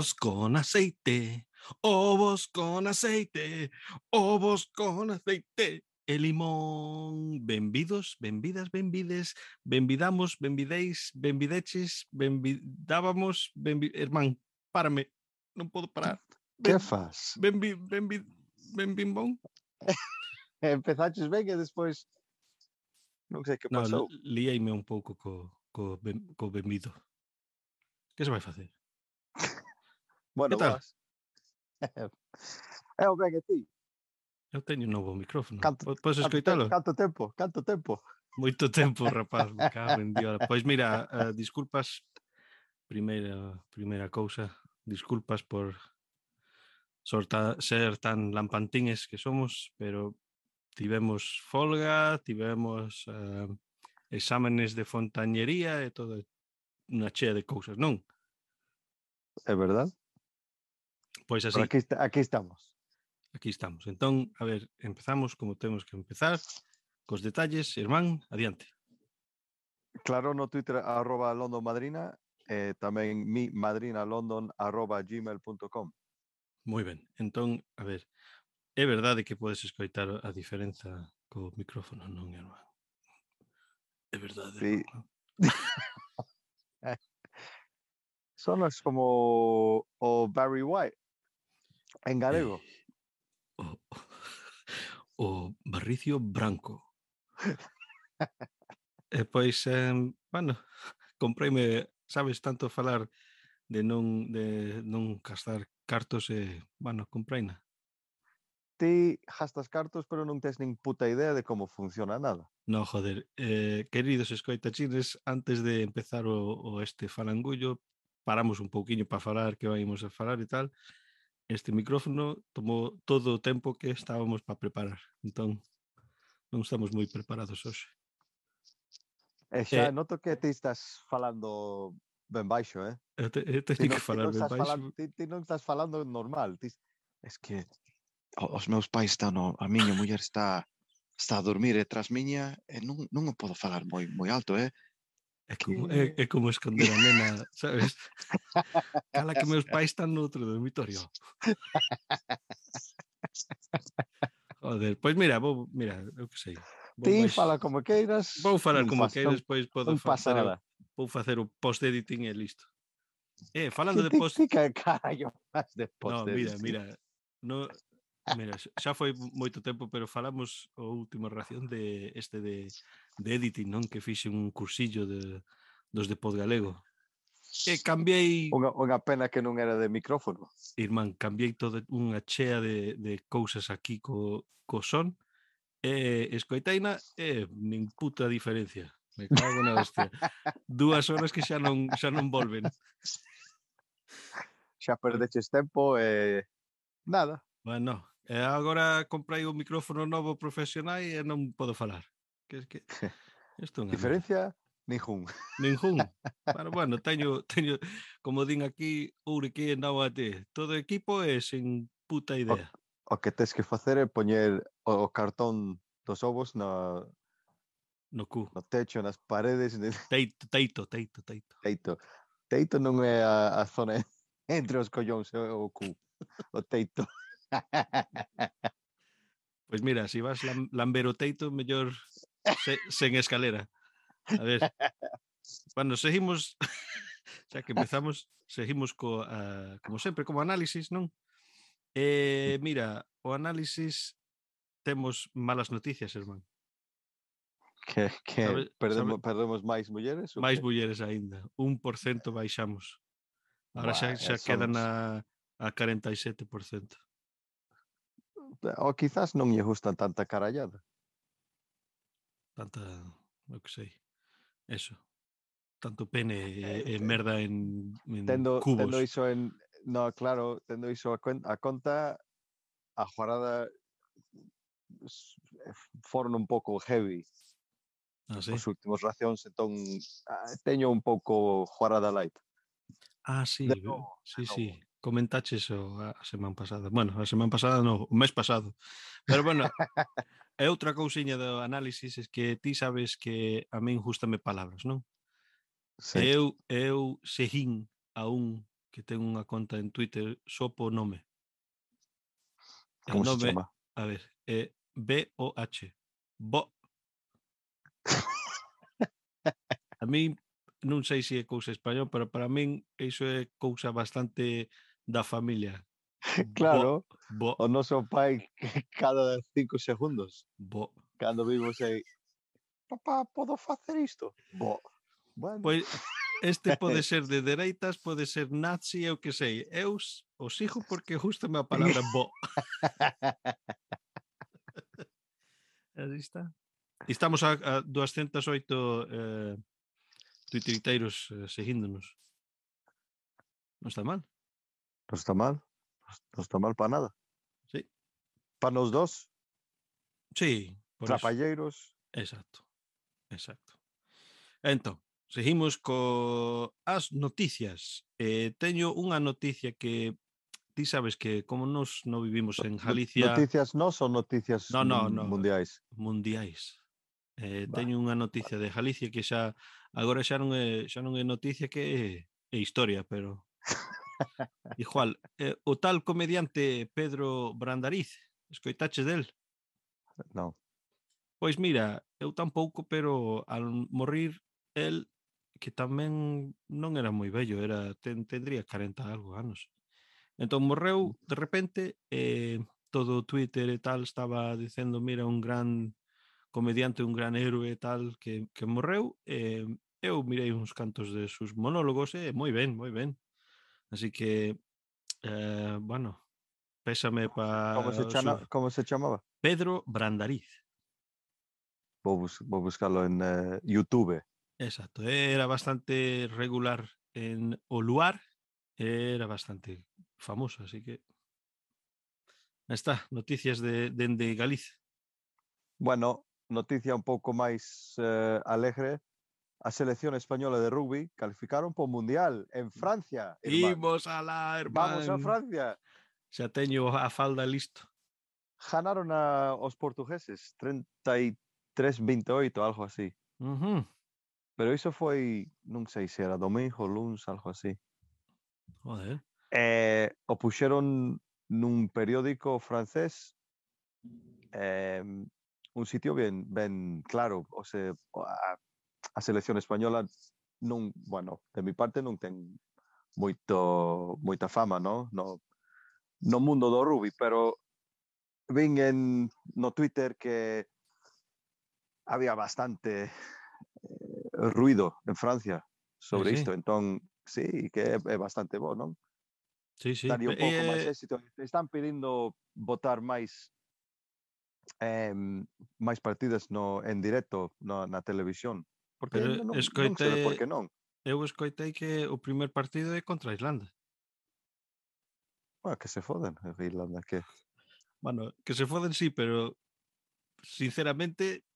Ovos con aceite, ovos con aceite, ovos con aceite e limón. Benvidos, benvidas, benvides, benvidamos, benvideis, benvideches, benvidábamos, benvi... Hermán, párame, non podo parar. Ben, que faz? Benvi, benvi, benvimbón. Empezaches ben e despois non sei que pasou. No, liaime un pouco co, co, ben, co benvido. Que se vai facer? Bueno, ¿Qué tal? o ben e ti. Eu teño un novo micrófono. Canto, Podes escoitalo? Canto tempo, canto tempo. Moito tempo, rapaz, me cago en Dios. Pois mira, uh, disculpas, primeira, primeira cousa, disculpas por sorta, ser tan lampantines que somos, pero tivemos folga, tivemos uh, exámenes de fontañería e todo unha chea de cousas, non? É verdade? Pois así, Pero aquí, esta- aquí estamos. aquí estamos. Entón, a ver, empezamos como temos que empezar, cos detalles, irmán, adiante. Claro, no Twitter arroba London Madrina e tamén mi madrina london arroba gmail.com. Moi ben. Entón, a ver, é verdade que podes escoitar a diferenza co micrófono, non, irmán? É verdade. Sí. irmán. Sonas como o Barry White En eh, galego. Eh, o, o barricio branco. e pois, eh, bueno, compreime, sabes tanto falar de non, de non gastar cartos e, bueno, compreina. Ti gastas cartos, pero non tes nin puta idea de como funciona nada. No, joder. Eh, queridos escoitachines, antes de empezar o, o este falangullo, paramos un pouquiño para falar que vamos a falar e tal este micrófono tomou todo o tempo que estábamos para preparar. Entón, non estamos moi preparados hoxe. E xa eh, noto que ti estás falando ben baixo, eh? Eu, te, eu teño que falar ben baixo. Falando, ti, ti non estás falando normal. Ti, es que os meus pais están, a miña muller está está a dormir e tras miña e non, non o podo falar moi moi alto, eh? É como, é, é como esconder a nena, sabes? Cala que meus pais están no outro dormitorio. Joder, pois mira, vou, mira, eu que sei. Vou Ti, máis... fala como queiras. Vou falar como faz, queiras, pois podo facer, nada. vou facer o post-editing e listo. Eh, falando de post... Que carallo faz de post-editing? No, mira, mira, no, Mira, xa foi moito tempo, pero falamos a última ración de este de, de editing, non? Que fixe un cursillo de, dos de Podgalego. E cambiei... Unha, unha pena que non era de micrófono. Irmán, cambiei toda unha chea de, de cousas aquí co, co son e escoiteina, e nin puta diferencia. Me cago na hostia. Dúas horas que xa non, xa non volven. Xa perdeches tempo e... Eh... Nada. Bueno, Eh, agora comprei un micrófono novo profesional e non podo falar. Que, que... Isto unha diferencia ningún. Ningún. Pero bueno, teño, teño como din aquí, Urique en Nauate, todo equipo é sin puta idea. O, o que tes que facer é poñer o, o cartón dos ovos na, no cu. No techo, nas paredes. Teito, teito, teito, teito. Teito. Teito non é a, a zona entre os collóns e o cu. O teito. Pois mira, se si vas lam, lamberoteito, mellor se, sen escalera. A ver. Bueno, seguimos, xa que empezamos, seguimos co, uh, como sempre, como análisis, non? Eh, mira, o análisis temos malas noticias, irmán. Que, que ¿Sabe, perdemos, sabe? perdemos máis mulleres? Máis que? mulleres aínda. Un por cento baixamos. Ahora Uah, xa, xa, xa quedan a, a 47% ou quizás non lle gustan tanta carallada. Tanta, o que sei. Eso. Tanto pene ah, e, e eh, eh, merda en, en tendo, cubos. Tendo iso en... No, claro, tendo iso a, cuen, a conta, a jorada foron un pouco heavy. Ah, sí? Os últimos racións, entón, ah, teño un pouco jorada light. Ah, sí, de novo, sí, de sí comentaches o a semana pasada. Bueno, a semana pasada non, o mes pasado. Pero bueno, e outra cousiña do análisis é que ti sabes que a min gustame palabras, non? Sí. Eu, eu seguín a un que ten unha conta en Twitter só po nome. Como nome, se chama? A ver, é B-O-H. Bo. a min non sei se é cousa español, pero para min iso é cousa bastante da familia. Claro, bo, bo. o noso pai cada cinco segundos. Bo. Cando vimos aí, papá, podo facer isto? Bo. Bueno. Pois este pode ser de dereitas, pode ser nazi, eu que sei. Eu os sigo porque gustame a palabra bo. Aí está. Estamos a, a 208 eh, twitteriteiros eh, seguíndonos. Non está mal. No está mal. No está mal para nada. Sí. Para los dos. Sí. Trapalleiros. Exacto. Exacto. Entón, seguimos co as noticias. Eh, teño unha noticia que ti sabes que como nos non vivimos en Galicia... Noticias non son noticias no, no, no, mundiais? Mundiais. Eh, va, teño unha noticia de Galicia que xa agora xa non é, xa non é noticia que é, é historia, pero Igual, eh, o tal comediante Pedro Brandariz, escoitaches del? Non. Pois mira, eu tampouco, pero al morrir el que tamén non era moi bello, era ten, tendría 40 algo anos. Entón morreu de repente eh, todo o Twitter e tal estaba dicendo, mira, un gran comediante, un gran héroe e tal que, que morreu. Eh, eu mirei uns cantos de sus monólogos e eh, moi ben, moi ben. Así que, eh, bueno, pésame para... ¿Cómo, se chama, ¿Cómo se llamaba? Pedro Brandariz. Voy bus a buscarlo en eh, YouTube. Exacto, era bastante regular en Oluar, era bastante famoso, así que... Ahí está, noticias de, de, de Galicia. Bueno, noticia un pouco máis eh, alegre A selección española de rugby calificaron o Mundial en Francia. irmán. Imos alá, hermano. Vamos a Francia. Xa teño a falda listo. Ganaron a, os portugueses 33-28, algo así. Ujú. Pero iso foi, non sei se era domingo, luns, algo así. Joder. Eh, o puxeron nun periódico francés eh, un sitio ben, ben claro. O sea, a selección española non, bueno, de mi parte non ten moito moita fama, no, no, no mundo do rugby, pero vin en, no Twitter que había bastante eh, ruido en Francia sobre sí, isto, sí. entón sí, que é, é bastante bo, non? Sí, sí. Daría un pouco eh... máis éxito. Están pedindo votar máis eh, máis partidas no en directo no, na televisión. Porque Pero non, escoitei, non por que non. Eu escoitei que o primer partido é contra Islanda. Bueno, que se foden, Irlanda, que... Bueno, que se foden sí, pero sinceramente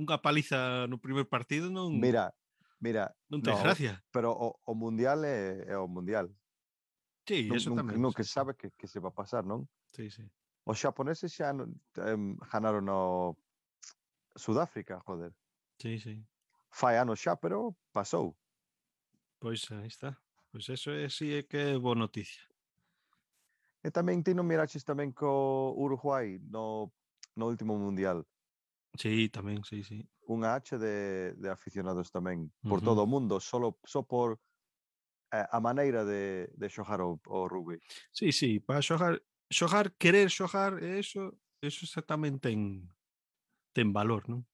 unha paliza no primer partido non Mira, mira, non te no, gracia. Pero o, o mundial é, é o mundial. Sí, non, eso non, tamén. que sabe que, que se va a pasar, non? Sí, sí. Os xaponeses xa um, ganaron o Sudáfrica, joder. Sí, sí. Fai anos xa, pero pasou. Pois aí está. Pois eso é, sí é que é boa noticia. E tamén ti non miraches tamén co Uruguai no, no último Mundial. Sí, tamén, sí, sí. Unha H de, de aficionados tamén por uh -huh. todo o mundo, solo, só por eh, a maneira de, de xogar o, o rugby. Sí, sí, para xogar, xogar, querer xogar, eso, eso xa tamén ten, ten valor, non?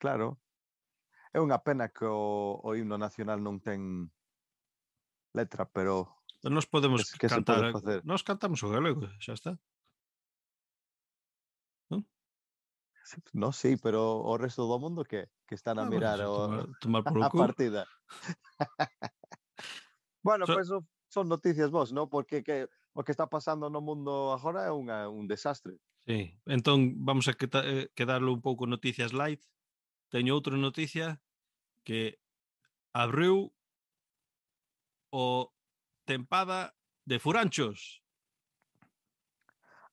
Claro. É unha pena que o, o himno nacional non ten letra, pero Nos podemos que cantar, se pode facer? Nos cantamos o galego, xa está. Non? No, sí, pero o resto do mundo que que están a ah, mirar bueno, o, tomar, tomar por o a partida. bueno, so, pues son noticias vos, no? Porque que o que está pasando no mundo agora é unha, un desastre. Sí, entón vamos a queda, eh, quedarlo un pouco noticias light teño outra noticia que abriu o tempada de furanchos.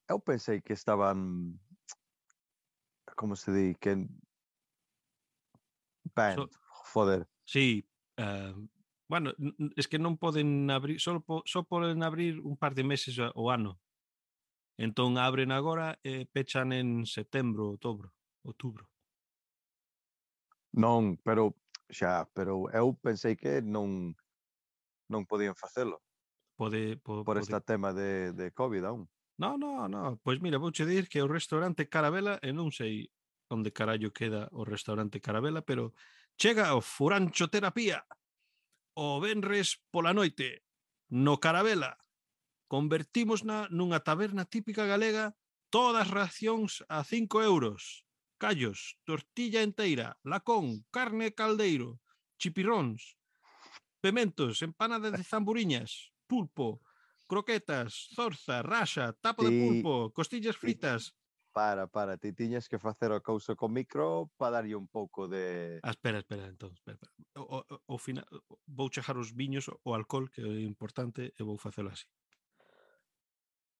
Eu pensei que estaban como se di que ben, so, foder. Sí, uh, bueno, es que non poden abrir, só, po, só poden abrir un par de meses ao ano. Entón abren agora e eh, pechan en setembro, outubro, outubro. Non, pero xa, pero eu pensei que non non podían facelo. Pode, po, por pode. este tema de, de COVID aún. No, no, no. Pois mira, vouche dir que o restaurante Carabela, e non sei onde carallo queda o restaurante Carabela, pero chega o Furancho Terapia o Benres pola noite no Carabela. Convertimos na nunha taberna típica galega todas racións a 5 euros callos, tortilla enteira, lacón, carne caldeiro, chipirróns, pementos, empanada de zamburiñas, pulpo, croquetas, zorza, raxa, tapo ti... de pulpo, costillas fritas. Para, para, ti tiñas que facer o couso con micro para darlle un pouco de... Ah, espera, espera, entón, espera, espera. O, o, o final, vou chejar os viños, o alcohol, que é importante, e vou facelo así.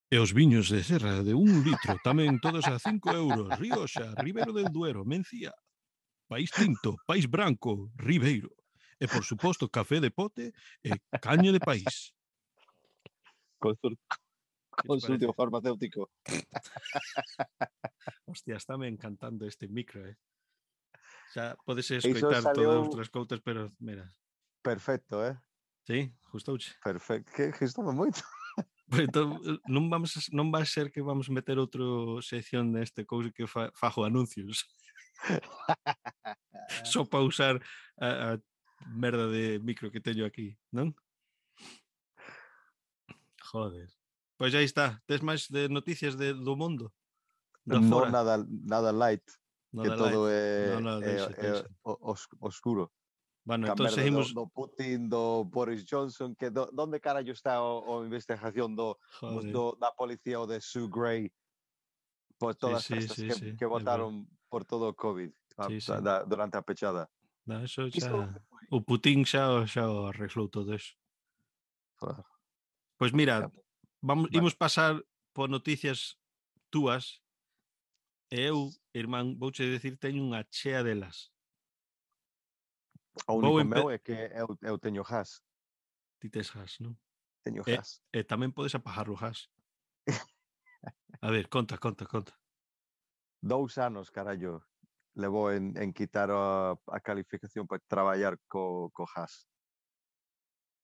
E os viños de serra de un litro tamén todos a 5 euros. Rioxa, Ribeiro del Duero, Mencía, País Tinto, País Branco, Ribeiro. E, por suposto, café de pote e caña de país. Consult Consultio farmacéutico. Hostia, estáme encantando este micro, eh. Xa podes escoitar salió... as outras coutas, pero mira. Perfecto, eh? Sí, gustouche. Perfecto, que gustoume moito. Entón, non, vamos, non vai ser que vamos meter outro sección neste cousa que fa, fajo anuncios. Só para usar a, a merda de micro que teño aquí, non? Joder. Pois aí está. Tes máis de noticias de, do mundo? Da non, fora. nada, nada light. Nada que light. todo é, no, no, deixa, é, deixa. é os, oscuro. Bueno, entón seguimos... Do, do Putin, do Boris Johnson, que do, donde carallo está o, o investigación do, Joder. do, da policía ou de Sue Gray por todas sí, sí, estas sí, que, sí, que votaron por todo o COVID a, sí, sí. Da, durante a pechada. No, eso xa, o Putin xa, xa o arreglou todo eso. Pois mira, vamos, vale. imos pasar por noticias túas e eu, irmán, vouche dicir teño unha chea delas. O único meu é que eu, eu teño gas. Ti tes gas, non? Teño Eh, gas. E tamén podes apagar o gas. A ver, conta, conta, conta. Dous anos, carallo, levou en, en quitar a, a calificación para traballar co, co gas.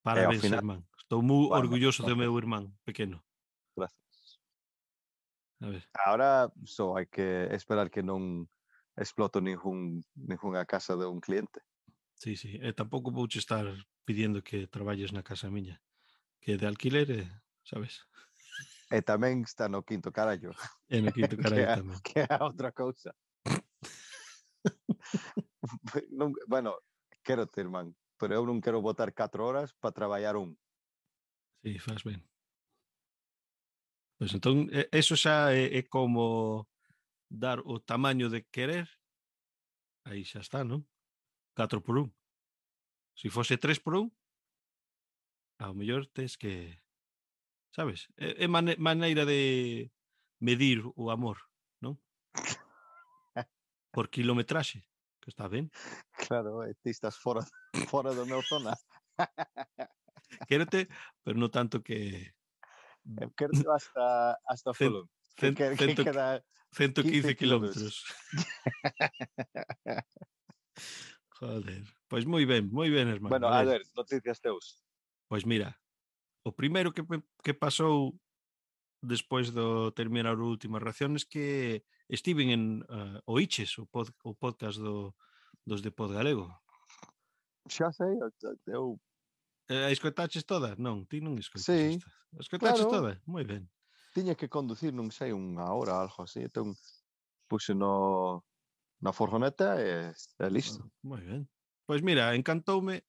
Parabéns, final- irmán. Estou moi Bueno, orgulloso do gracias. meu irmán pequeno. Gracias. A ver, Ahora só hai que esperar que non exploto ningún, ninguna casa de un cliente. Sí, sí. Eh, e tampouco vouche estar pidiendo que traballes na casa miña, que de alquiler, eh, sabes? E tamén está no quinto carallo. E no quinto carallo que, tamén. Que é outra cousa. non, bueno, quero ter man, pero eu non quero botar 4 horas para traballar un. Sí, faz ben. Pois entón, eso xa é, é como dar o tamaño de querer, aí xa está, non? 4 por 1. Se fose 3 por 1, ao mellor tes que... Sabes? Eh, é, é mane maneira de medir o amor, non? Por kilometraxe, que está ben. Claro, eh, ti estás fora, fora do meu zona. Quérete, pero non tanto que... Eh, Quérete hasta, hasta Fulham. Cent, que, que, que queda 115 kilómetros. Joder. Pois moi ben, moi ben, hermano. Bueno, a ver, noticias teus. Pois mira, o primeiro que, que pasou despois do terminar o último racións que estiven en eh, uh, Oiches, o, pod, o podcast do, dos de Pod Galego. Xa sei, eu... Eh, escoitaches toda? Non, ti non escoitaches sí, toda. Escoitaches claro. toda? Moi ben. Tiña que conducir, non sei, unha hora, algo así, entón puxe no na furgoneta é, é listo. Ah, moi ben. Pois mira, encantoume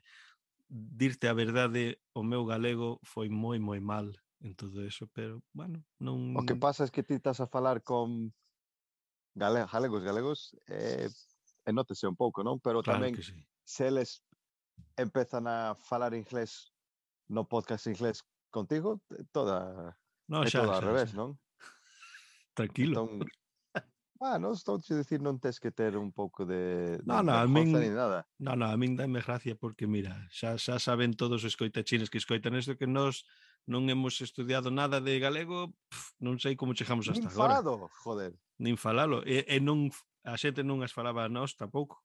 dirte a verdade, o meu galego foi moi moi mal en todo eso, pero bueno, non O que pasa é que ti estás a falar con galegos, galegos, galegos eh, e nótese un pouco, non? Pero claro tamén sí. se eles empezan a falar inglés no podcast inglés contigo, toda no, xa, todo xa, revés, xa. non? Tranquilo. Entón, Ah, non estou a dicir non tes que ter un pouco de... No, no, a min, nada. No, no, a min dame gracia porque, mira, xa, xa saben todos os escoitachines que escoitan isto que nós non hemos estudiado nada de galego, pff, non sei como chegamos hasta Nin agora. Nin falado, joder. Nin falalo. E, e non, a xente non as falaba a nós tampouco.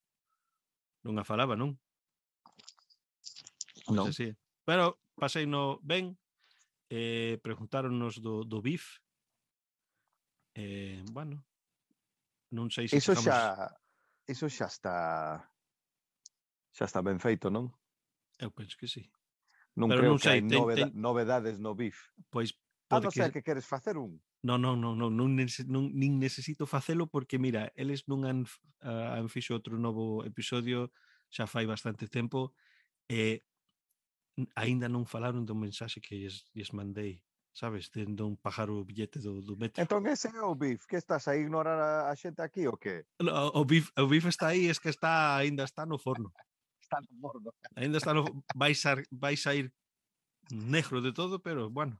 Non a falaba, non? Pois non. Pois así. Pero pasei no ben, eh, preguntáronnos do, do BIF, eh, bueno, Non sei se Eso chegamos... xa eso xa está xa está ben feito, non? Eu penso que sí. Non Pero creo non sei, que hai ten, noveda, ten... novedades no BIF. Pois ah, pode ah, non que... Que queres facer un. Non, non, non, non, non, non nin necesito facelo porque, mira, eles non han, uh, han fixo outro novo episodio xa fai bastante tempo e aínda non falaron do mensaxe que lles, lles mandei sabes, tendo un pájaro eh, o billete do, do metro. Entón ese é o BIF, que estás a ignorar a, a xente aquí ou que? No, o, BIF, o BIF está aí, es que está aínda está no forno. está no forno. Aínda está no vai sair, vai sair negro de todo, pero bueno.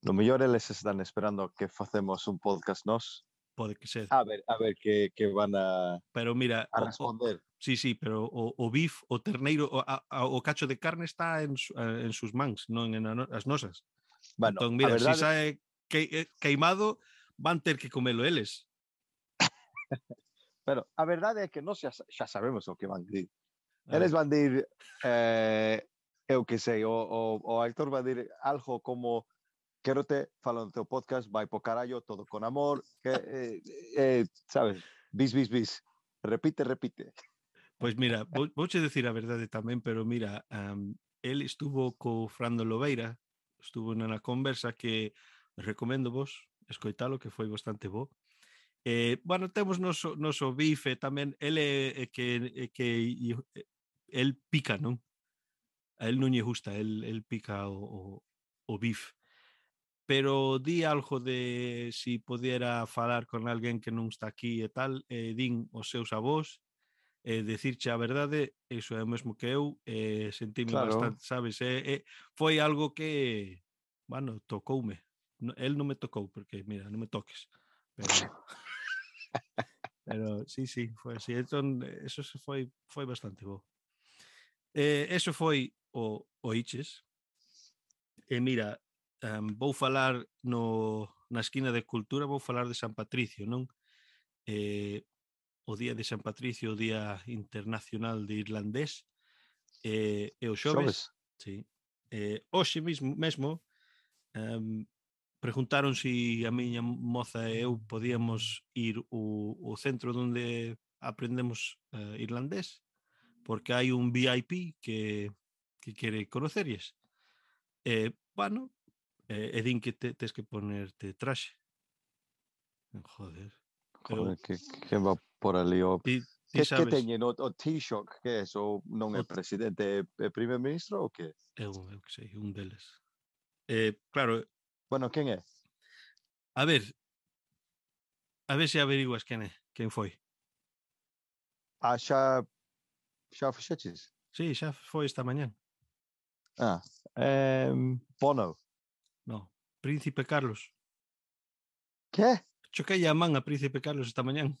No mellor eles están esperando que facemos un podcast nós. Pode que ser. A ver, a ver que, que van a Pero mira, a responder. O, sí, sí, pero o, o bif, o terneiro, o, a, a, o cacho de carne está en, eh, en sus mans, non en as nosas. Bueno, entón, mira, verdade... se sae que, eh, queimado, van ter que comelo eles. Pero a verdade é que nós xa, xa sabemos o que van dir. Eles van dir, eh, eu que sei, o, o, o actor va dir algo como quero te falando teu podcast, vai po carallo, todo con amor, que, eh, eh, sabes, bis, bis, bis, repite, repite. Pois mira, vou, vouche decir a verdade tamén, pero mira, um, el estuvo co Frando Lobeira, estuvo na conversa que recomendo vos escoitalo, que foi bastante bo. Eh, bueno, temos noso, noso bife tamén, el é, é que, que el pica, non? A el non lle gusta, el, el pica o, o, o bif. Pero di algo de si pudiera falar con alguén que non está aquí e tal, e din os seus avós, eh, decirche a verdade, iso é o mesmo que eu, eh, sentime claro. bastante, sabes? Eh, eh, foi algo que, bueno, tocoume. No, el non me tocou, porque, mira, non me toques. Pero... pero sí, sí, foi así. Entón, eso se foi, foi bastante bo. Eh, eso foi o, o Iches. E mira, um, vou falar no, na esquina de cultura, vou falar de San Patricio, non? Eh, o Día de San Patricio, o Día Internacional de Irlandés, eh, e o xoves, xoves. Sí, eh, hoxe mismo, mesmo um, preguntaron se a miña moza e eu podíamos ir o, o centro onde aprendemos uh, irlandés, porque hai un VIP que, que quere conocerles. E, eh, bueno, eh, e din que te, tes que ponerte traxe. Joder. Joder, eu... que, que va por ali o... Ti, ti que, sabes... que teñen o, o Taoiseach que é o non é presidente, eh, eh, é primeiro ministro ou que? É un, eu que sei, un deles. Eh, claro... Bueno, quen é? A ver, a ver se averiguas quen é, quen foi. Ah, xa xa fixeches? Sí, xa foi esta mañán. Ah, eh, Bono. No, Príncipe Carlos. Que? Choquei a man a Príncipe Carlos esta mañán.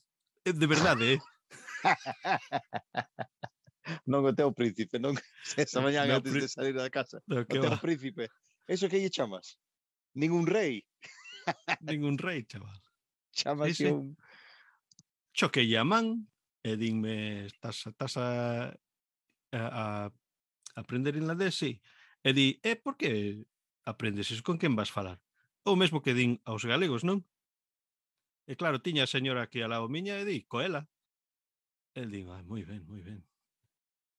Eh, de verdade, eh? non o teu príncipe, non esa mañá no, antes de salir da casa. No, o teu va. príncipe. Eso que lle chamas? Ningún rei. Ningún rei, chaval. Chamas Ese... un... Choquei a man e dinme, estás, estás a, a, a aprender inglés, sí. E di, e eh, por que aprendes? Con quen vas falar? Ou mesmo que din aos galegos, non? E claro, tiña a señora aquí ao lado miña e di, coela. El digo, ah, moi ben, moi ben.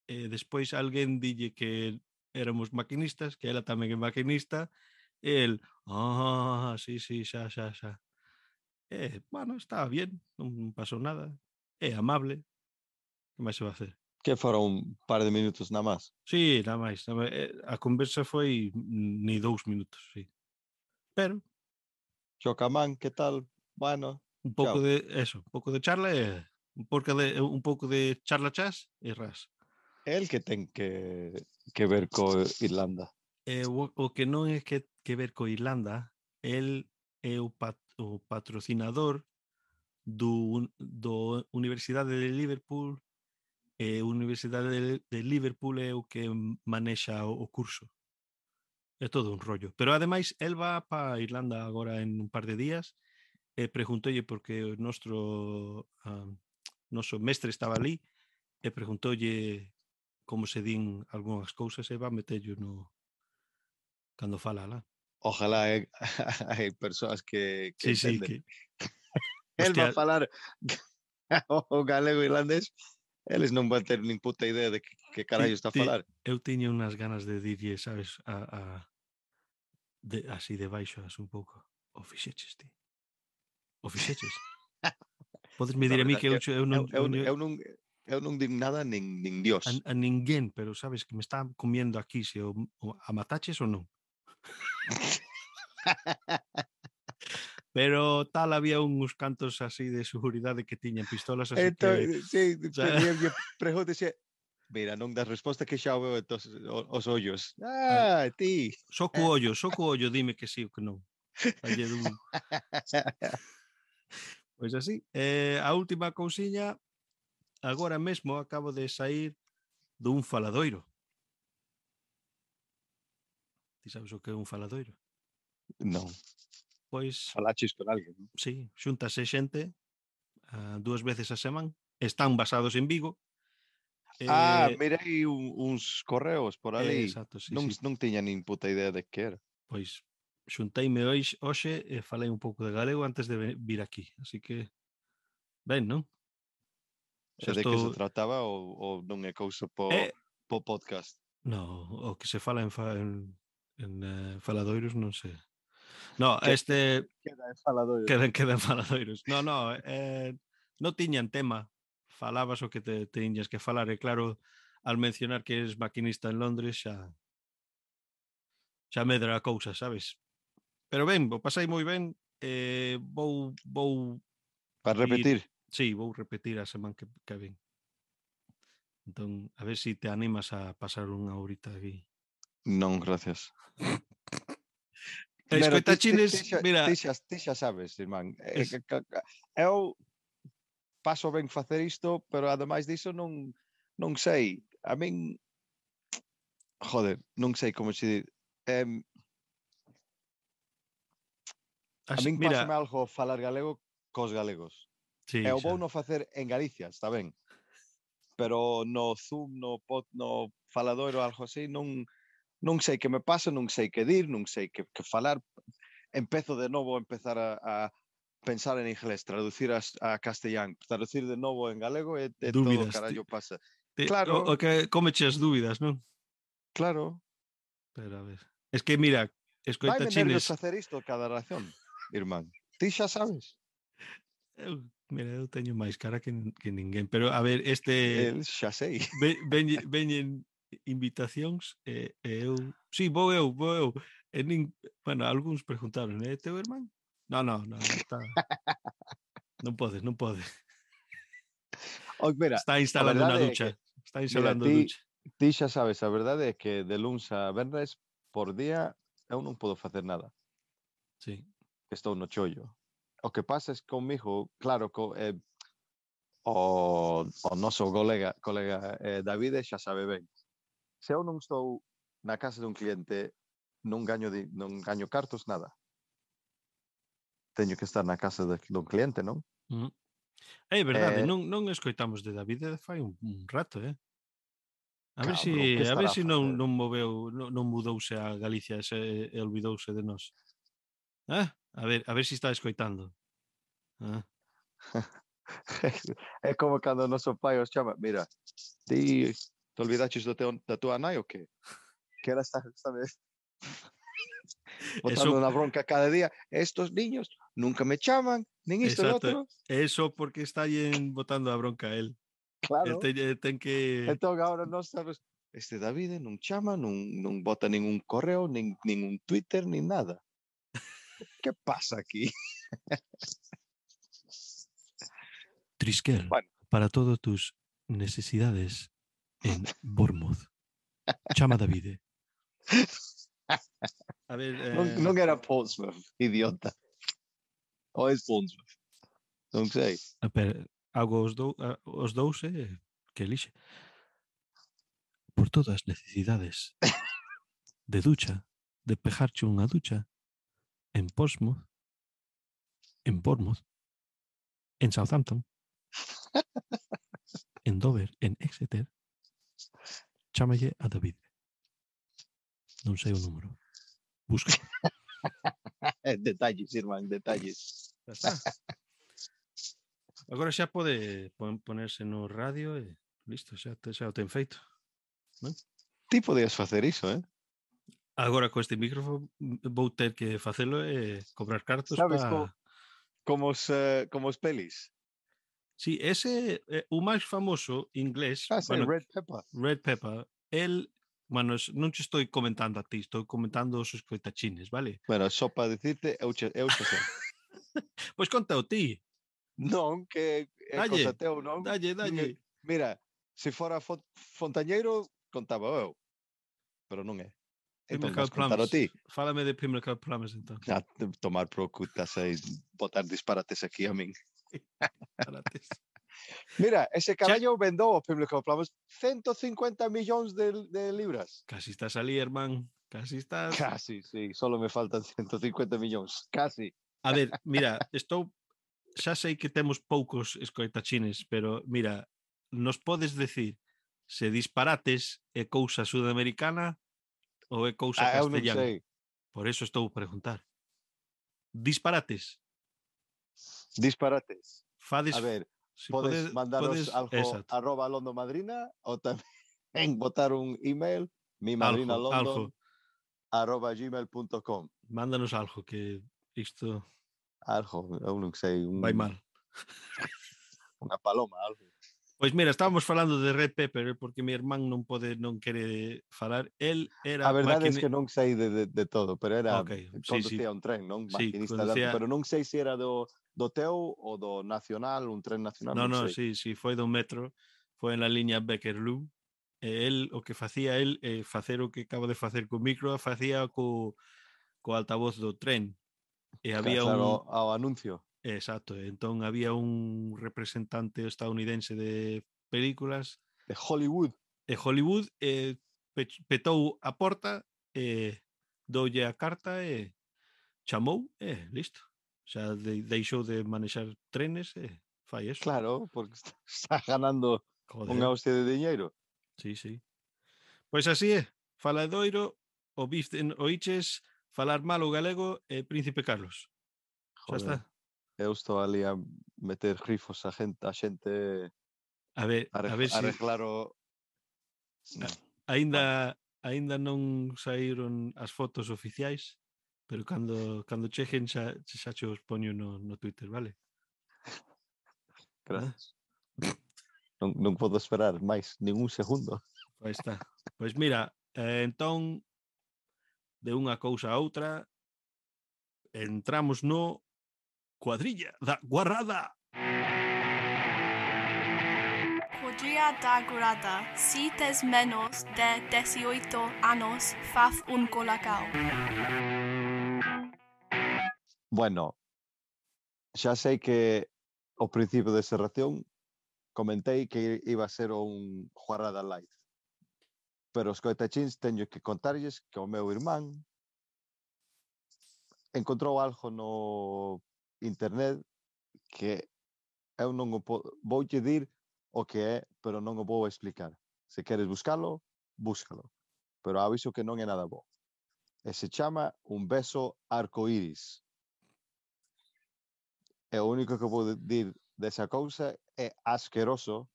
E despois alguén dille que éramos maquinistas, que ela tamén é maquinista, e el, ah, oh, sí, sí, xa, xa, xa. E, bueno, estaba bien, non pasou nada. É amable. Que máis se va a hacer? Que fora un par de minutos na máis? Sí, na máis. Máis. Eh, a conversa foi mm, ni dous minutos, sí. Pero... Chocamán, que tal? Bueno, un pouco chao. de eso, un pouco de charla e un pouco de eh, un pouco de charla chas e ras. É el que ten que que ver co Irlanda. Eh, o, o que non é que que ver co Irlanda, el é o, pat, o patrocinador do do Universidade de Liverpool e eh, Universidade de, de Liverpool é o que manexa o, o curso. É todo un rollo, pero ademais el va para Irlanda agora en un par de días Eh, e preguntoulle porque o nostro a, ah, noso mestre estaba ali e preguntoulle como se din algunhas cousas e va metello no cando fala lá. Ojalá eh, hai, hai persoas que, que sí, entenden. Sí, que... El Hostia. va a falar o galego irlandés, eles non van ter nin puta idea de que, que carallo está a falar. Eu tiña unhas ganas de dirlle, sabes, a, a de, así de baixo, as un pouco. O fixeches ti. O fixeches? Podes me dir a mí que eu, eu, non, eu, eu, eu non eu non digo nada nin, nin Dios. A, a ninguén, pero sabes que me está comiendo aquí se o, o a mataches ou non. pero tal había uns cantos así de seguridade que tiñan pistolas así entón, que... Sí, o preguntaxe, mira, non das resposta que xa veo tos, os ollos. Ah, ti. Só co ollo, só co ollo dime que sí ou que non. Falle dun... Pois así. Eh, a última cousiña, agora mesmo acabo de sair dun faladoiro. Ti sabes o que é un faladoiro? Non. Pois... Falaches con alguén, non? Sí, xuntase xente uh, dúas veces a semana. Están basados en Vigo, Ah, eh, mirei un, uns correos por ali. Eh, exacto, sí, non, sí. non tiña nin puta idea de que era. Pois xunteime hoxe, hoxe e falei un pouco de galego antes de vir aquí. Así que, ben, non? Xa de estou... que se trataba ou, ou non é cousa po, eh... po podcast? No, o que se fala en, fa, en, en eh, faladoiros non sei. No, que, este... Queda en faladoiros. Queda, queda en faladoiros. No, no, eh, non tiñan tema. Falabas o que te, tiñas que falar. E claro, al mencionar que eres maquinista en Londres xa xa medra a cousa, sabes? Pero ben, vou pasei moi ben, eh, vou vou para repetir. Ir, sí, vou repetir a semana que, que ven. Entón, a ver se si te animas a pasar unha horita aquí. Non, gracias. Escoita chines, mira... Ti xa, ti xa sabes, irmán. Eh, es... Eu paso ben facer isto, pero ademais diso non non sei. A min joder, non sei como se dir. Um, A min mira... pásame algo falar galego cos galegos. Sí, e o vou non facer en Galicia, está ben. Pero no Zoom, no, pod, no faladoiro, algo así, non, non sei que me pasa, non sei que dir, non sei que, que falar. Empezo de novo a empezar a, a pensar en inglés, traducir a, a castellán, traducir de novo en galego e, e Dúbidas, todo o carallo pasa. Te, claro. O, o que comeche as dúbidas, non? Claro. Pero a ver. Es que mira, escoita chines. Vai nervios facer isto cada razón irmán. Ti xa sabes. Eu, mira, eu teño máis cara que, que ninguén, pero a ver, este... El xa sei. Ven, veñen invitacións e, e eu... Sí, vou eu, vou eu. E nin... Bueno, algúns preguntaron, é teu irmán? No, no, no, está... non podes, non podes. Oh, mira, está instalando unha ducha. Que, está instalando mira, ti, ducha. Ti xa sabes, a verdade é que de luns a venres por día eu non podo facer nada. Sí que estou no chollo. O que pasa es comigo, claro, co, eh, o, o noso colega, colega eh, Davide xa sabe ben. Se eu non estou na casa dun cliente, non gaño, di, non gaño cartos nada. Teño que estar na casa de, dun cliente, non? Mm. É verdade, eh, non, non escoitamos de Davide eh, fai un, un rato, eh? A ver se si, a ver se si non, non moveu, non, non mudouse a Galicia, se e olvidouse de nós. Eh? A ver, a ver si está escoitando. Ah, é como cando o noso pai os chama, mira, ti te olvidaches do teu, da tua nai o que? Que era esta, esta vez botando Eso- na bronca cada día, estos niños nunca me chaman, nin isto e Exacto. outro. eso porque está en botando a bronca él. Claro. Ten, el ten que... Entón agora non sabes, este Davide non chama, non, non bota ningún correo, nin, ningún Twitter, nin nada. ¿qué pasa aquí? Triskel, bueno. para todas tus necesidades en Bournemouth. Chama Davide. A ver, eh... non, non, era Portsmouth, idiota. O é Portsmouth? Non sei. Ah, pero, hago os, dou, ah, os dous eh, que elixe. Por todas as necesidades de ducha, de pejarche unha ducha, en Portsmouth, en Bournemouth, en Southampton, en Dover, en Exeter, chamalle a David. Non sei o número. Busca. detalles, irmán, detalles. Agora xa pode ponerse no radio e listo, xa, xa o ten feito. Non? Ti podías facer iso, eh? Agora co este micrófono mm, vou ter que facelo e eh, cobrar cartos Sabes, pa... co, como os, uh, eh, como os pelis. Sí, ese eh, o máis famoso inglés, ah, sí, bueno, Red Pepper. Red Pepper, el, bueno, non te estou comentando a ti, estou comentando os escoitachines, vale? Bueno, só para dicirte, eu che, eu che sei. pois conta o ti. Non, que é dalle, cosa teu, non? Dalle, dalle. Mira, se fora Fontañeiro, contaba eu, pero non é. Pimlico vais contar a ti. Fálame de Pimlico Plumbers, então. A tomar procutas e botar disparates aquí a min. disparates. Mira, ese caballo vendou o Pimlico Plumbers 150 millóns de, de libras. Casi estás ali, hermán. Casi estás... Casi, sí. Solo me faltan 150 millóns. Casi. A ver, mira, estou... Xa sei que temos poucos escoitachines, pero, mira, nos podes decir se disparates é cousa sudamericana ou é cousa Ah, castellana. Por eso estou a preguntar. Disparates. Disparates. Fades, A ver, si podes pode- mandaros podes- algo exacto, arroba Londo Madrina ou tamén botar un email mi madrina algo, London algo. arroba gmail.com Mándanos algo que isto algo, eu non sei un, vai mal. unha paloma, algo Pois mira, estábamos falando de Red Pepper eh, porque mi irmán non pode, non quere falar. El era A verdade máquina... é que non sei de, de, de todo, pero era okay. sí, conducía sí. un tren, non? Sí, Maquinista conducía... pero non sei se era do, do teu ou do nacional, un tren nacional. No, non, non sí, sí, foi do metro, foi na liña Beckerloo. Eh, e el, o que facía el, eh, facer o que acabo de facer co micro, facía co, co altavoz do tren. Eh, e había claro, un... Ao anuncio. Exacto, entón había un representante estadounidense de películas de Hollywood. De Hollywood eh, petou a porta e eh, doulle a carta e eh, chamou e eh, listo. Xa de, deixou de manexar trenes e eh, fai eso. Claro, porque está ganando Joder. unha hostia de diñeiro. Sí, sí. Pois así é. Fala de Doiro, o Biften Oiches, falar mal o galego e Príncipe Carlos. Joder. Xa está eu estou ali a meter grifos a xente, a xente a ver, a, a ver se si... o Aínda aínda non saíron as fotos oficiais, pero cando cando cheguen xa xa che os poño no, no Twitter, vale? Gracias. Ah. Non, non podo esperar máis ningún segundo. Aí está. Pois mira, eh, entón de unha cousa a outra entramos no cuadrilla da guarrada. Podría dar grada si tes menos de 18 años faz un colacao. Bueno, xa sei que ao principio de serración comentei que iba a ser un Juarrada Live. Pero os coitachins teño que contarlles que o meu irmán encontrou algo no internet que eu non o po... voulle dir o que é, pero non o vou explicar. Se queres buscalo, búscalo. Pero aviso que non é nada bo. E eh, se chama Un beso arcoíris. E o único que vou dir desa cousa é asqueroso,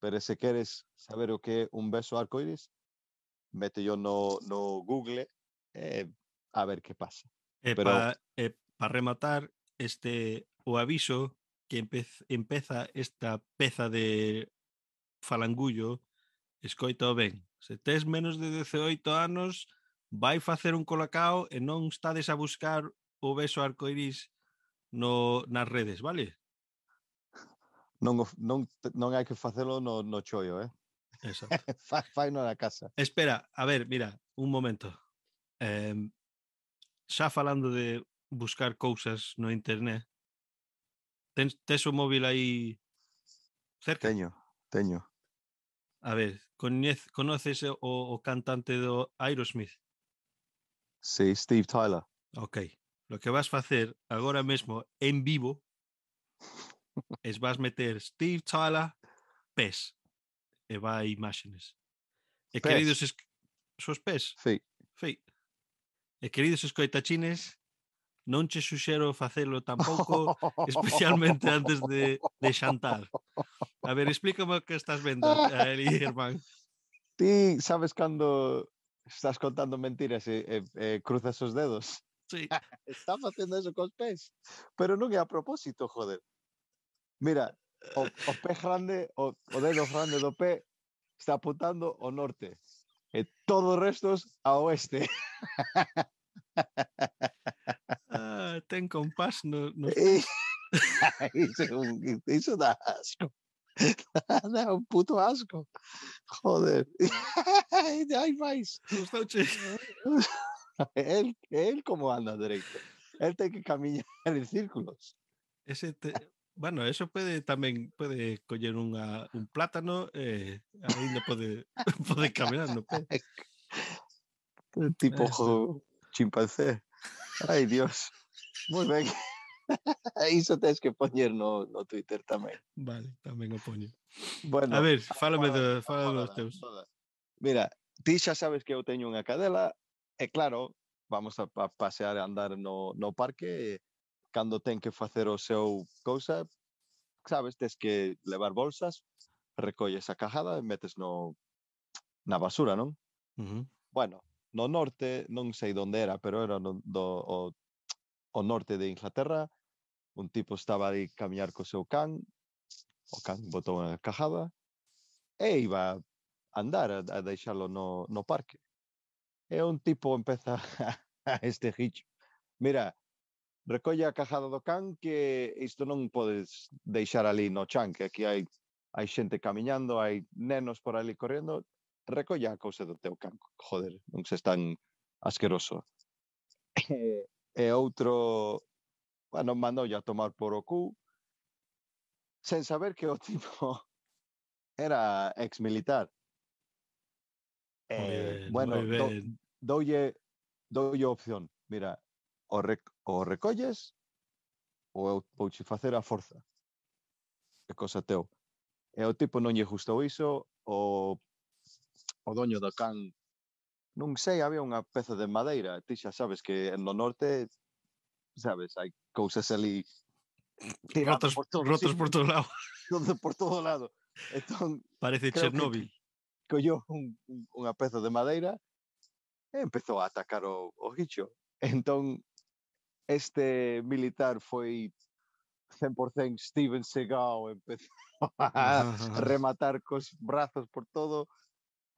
pero se queres saber o que é un beso arcoíris, mete yo no, no Google eh, a ver que pasa. E pero... para e eh, pa rematar, este o aviso que empez, empeza esta peza de falangullo, escoito ben, se tes menos de 18 anos, vai facer un colacao e non estades a buscar o beso arcoiris no, nas redes, vale? Non, non, non hai que facelo no, no chollo, eh? Exacto. Fai na casa. Espera, a ver, mira, un momento. Eh, xa falando de buscar cousas no internet. Tens, tes o móvil aí cerca? Teño, teño. A ver, coñez, conoces o, o cantante do Aerosmith? Sí, Steve Tyler. Ok. Lo que vas facer agora mesmo en vivo es vas meter Steve Tyler pes e vai imaxes. E pes. queridos es... sos pes? Sí. Sí. E queridos escoitachines, non che suxero facelo tampouco, especialmente antes de, de xantar. A ver, explícame o que estás vendo, eh, Eli Germán. Ti sabes cando estás contando mentiras e, e, e cruzas os dedos? Sí. Está facendo eso cos pés. Pero non é a propósito, joder. Mira, o, o pé grande, o, o dedo grande do pé está apuntando ao norte e todo o restos ao oeste. ah, ten compás, no. no. eso, eh, eso da asco. da un puto asco. Joder. Hay más. él, él cómo anda directo. Él tiene que caminar en círculos. Ese te... Bueno, eso puede tamén puede coller unha, ah, un plátano e eh, aí non pode, pode caminar, non pode. Tipo chimpancé. Ay, Dios. Moi ben. Iso tens que poñer no, no Twitter tamén. Vale, tamén o poño. Bueno, a ver, fálame, de, fálame dos teus. Mira, ti xa sabes que eu teño unha cadela e claro, vamos a, a pasear e andar no, no parque e cando ten que facer o seu cousa, sabes, tens que levar bolsas, recolles a cajada e metes no na basura, non? Uh -huh. Bueno, no norte, non sei onde era, pero era no, do, o ao norte de Inglaterra, un tipo estaba ali camiñar co seu can, o can botou unha cajada, e iba a andar a, a deixalo no, no parque. E un tipo empeza a este gicho. Mira, recolle a cajada do can que isto non podes deixar ali no chan, que aquí hai hai xente camiñando, hai nenos por ali correndo, recolle a cousa do teu can. Joder, non se están asqueroso. Eh, e outro bueno, mandoulle a tomar por o cu sen saber que o tipo era ex militar. Eh, ben, bueno, do, doulle doulle eh, opción. Mira, o, rec, o recolles ou eu vouche facer a forza. É cosa teu. E o tipo non lle gustou iso, o o doño do can non sei, había unha peza de madeira, ti xa sabes que en do norte, sabes, hai cousas ali rotas por todo, rotos por todo lado. Todo por todo lado. Entón, Parece Chernobyl. Colló un, un, unha peza de madeira e empezou a atacar o, o guicho. Entón, este militar foi 100% Steven Seagal empezou a ah. rematar cos brazos por todo.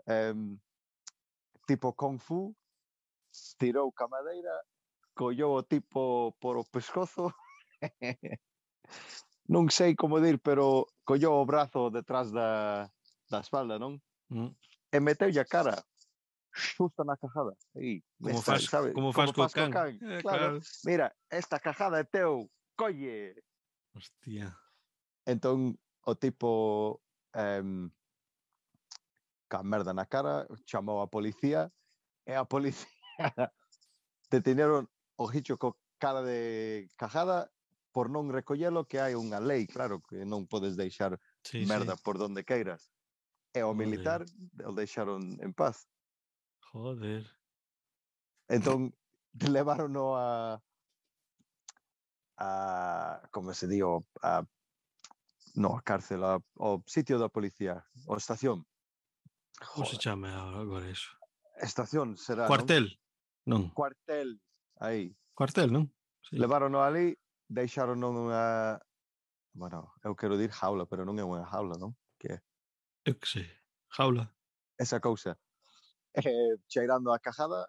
em, tipo Kung Fu, tirou ca madeira, collou o tipo por o pescozo, non sei como dir, pero collou o brazo detrás da, da espalda, non? Mm. E meteu a cara xusta na cajada. Aí, como esta, faz, sabe? como faz como co can. can. Eh, claro. Mira, esta cajada é teu, colle. Hostia. Entón, o tipo em, ca merda na cara, chamou a policía e a policía deteneron o Hicho co cara de cajada por non recollelo que hai unha lei, claro, que non podes deixar sí, merda sí. por donde queiras. E o militar Joder. o deixaron en paz. Joder. Entón, levarono a a como se di, o, a no, a cárcel, a, o sitio da policía, o estación. Como se chama agora iso? Estación será, Cuartel, non? non? Cuartel, aí. Cuartel, non? Sí. Levarono ali, deixaron unha... Bueno, eu quero dir jaula, pero non é unha jaula, non? Que é? Eu que sei, jaula. Esa cousa. Eh, cheirando a cajada,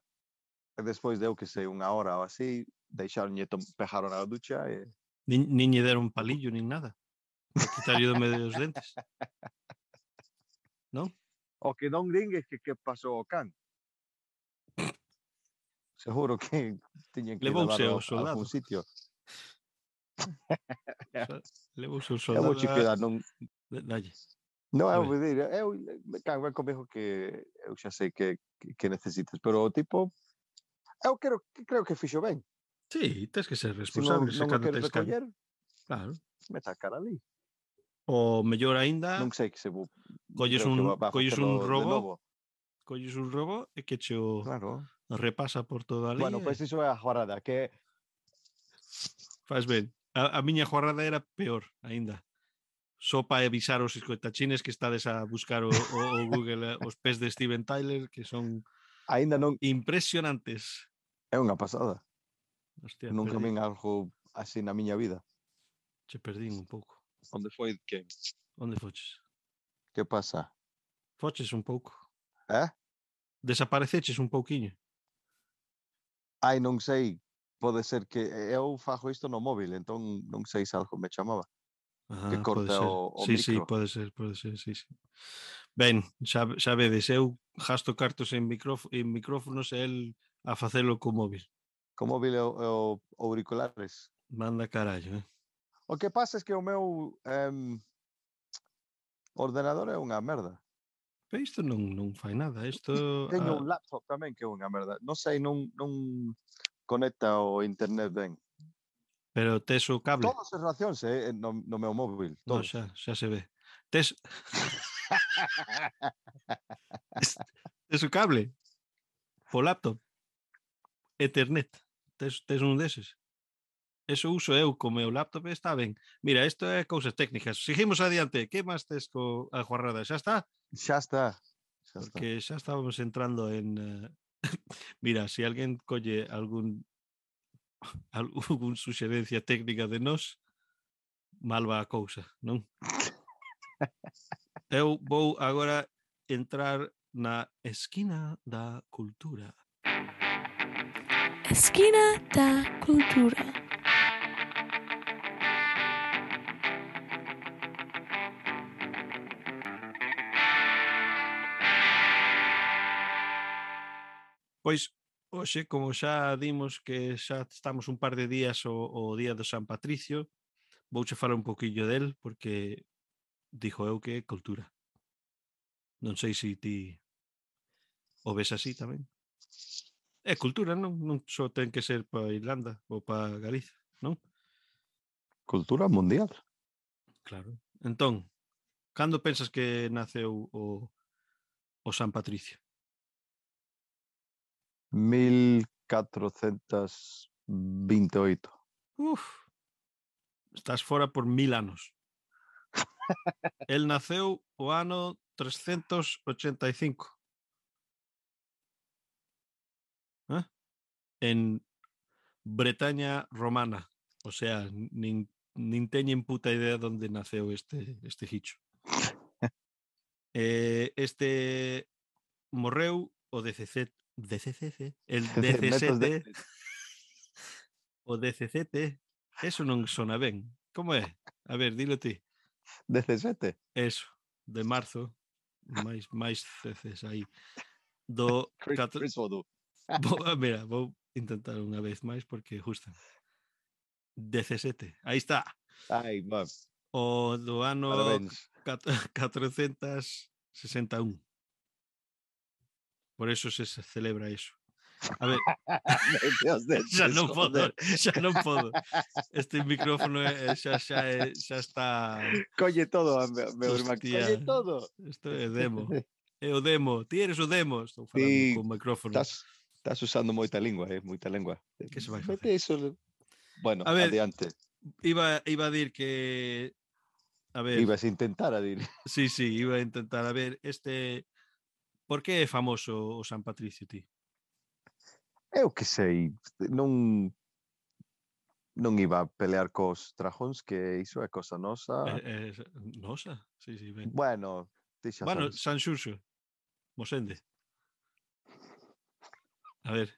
e despois de eu que sei, unha hora ou así, deixaronlle, pejaron a ducha e... Nin, nin lle deron palillo, nin nada. Quitarlle do medio dos dentes. non? O que non din é que, que pasou o can. Seguro que tiñen que levouse ao soldado. algún sitio. levouse o soldado. Eu vou quedar non... Dalle. Non, eu vou dir, eu cago, eu comejo que eh, eu xa sei que, que necesites, pero o tipo eu quero, creo que fixo ben. Sí, tens que ser responsable. Se non, non queres recoller, claro. meta a cara ali. O mellor aínda... Non sei que se... vou... Colles un, colles un robo colles un robo e que che o claro. repasa por toda a lei. Bueno, pois pues iso é a jorrada, que... Faz ben. A, a miña jorrada era peor, aínda. Só para avisar os escoitachines que estades a buscar o, o, o Google eh, os pés de Steven Tyler, que son aínda non impresionantes. É unha pasada. Hostia, Nunca perdí. min algo así na miña vida. Che perdín un pouco. Onde foi de quem? Onde foches? Que pasa? Foches un pouco. É? Desapareceches un pouquiño. Ai, non sei. Pode ser que eh, eu fajo isto no móvil, entón non sei se algo me chamaba. Ajá, que corta o, o sí, micro. Sí, pode ser, pode ser, sí, sí. Ben, xa, xa vedes, eu gasto cartos en, micróf en micrófonos e el a facelo co móvil. Co móvil e o, o auriculares. Manda carallo, eh? O que pasa é que o meu um, ordenador é unha merda. Pero isto non, non fai nada. Isto, ah, Teño ah... un laptop tamén que é unha merda. Non sei, non, non conecta o internet ben. Pero tes o cable. Todas as relacións eh, no, no meu móvil. Todos. No, xa, xa se ve. Tes... tes o cable. O laptop. Ethernet. Tes, tes un deses eso uso eu co meu laptop e está ben. Mira, isto é cousas técnicas. Seguimos adiante. Que máis tes co a jornada? Xa está? Xa está. Xa está. Porque xa estábamos entrando en... Eh, mira, se si alguén colle algún algún suxerencia técnica de nós, mal va a cousa, non? Eu vou agora entrar na esquina da cultura. Esquina da cultura. Pois, hoxe, como xa dimos que xa estamos un par de días o, o día do San Patricio, vouche falar un poquillo del, porque dixo eu que é cultura. Non sei se ti o ves así tamén. É cultura, non? Non só ten que ser para Irlanda ou para Galicia, non? Cultura mundial. Claro. Entón, cando pensas que naceu o, o San Patricio? 1428. Uf. Estás fora por mil anos. El naceu o ano 385. ¿Eh? En Bretaña romana. O sea, nin, nin teñen puta idea onde naceu este, este hicho. eh, este morreu o 17, DCCC. El DCCT. o DCCT. Eso non sona ben. Como é? A ver, dilo ti. 17. Eso, de marzo. Mais, máis ceces aí. Do... Chris, ah, cat... Chris mira, vou intentar unha vez máis porque justa. 7. Aí está. Ai, mam. O do ano 461. Por eso se celebra eso. A ver, Dios de xa non podo, xa non podo. Este micrófono é, xa, xa, é, xa está... Colle todo, ah, meu, meu irmán, colle todo. Isto é demo. É o demo. Ti eres o demo. Estou falando sí, con micrófono. Estás, estás usando moita lingua, eh? moita lingua. Que se vai facer? Mete iso... Bueno, a ver, adiante. Iba, iba a dir que... A ver... Ibas a intentar a dir. Sí, sí, iba a intentar. A ver, este Por que é famoso o San Patricio ti? Eu que sei, non non iba a pelear cos trajóns que iso é cosa nosa. É, eh, eh nosa? Sí, sí, ben. Bueno, deixa Bueno, San Xurxo. Mosende. A ver.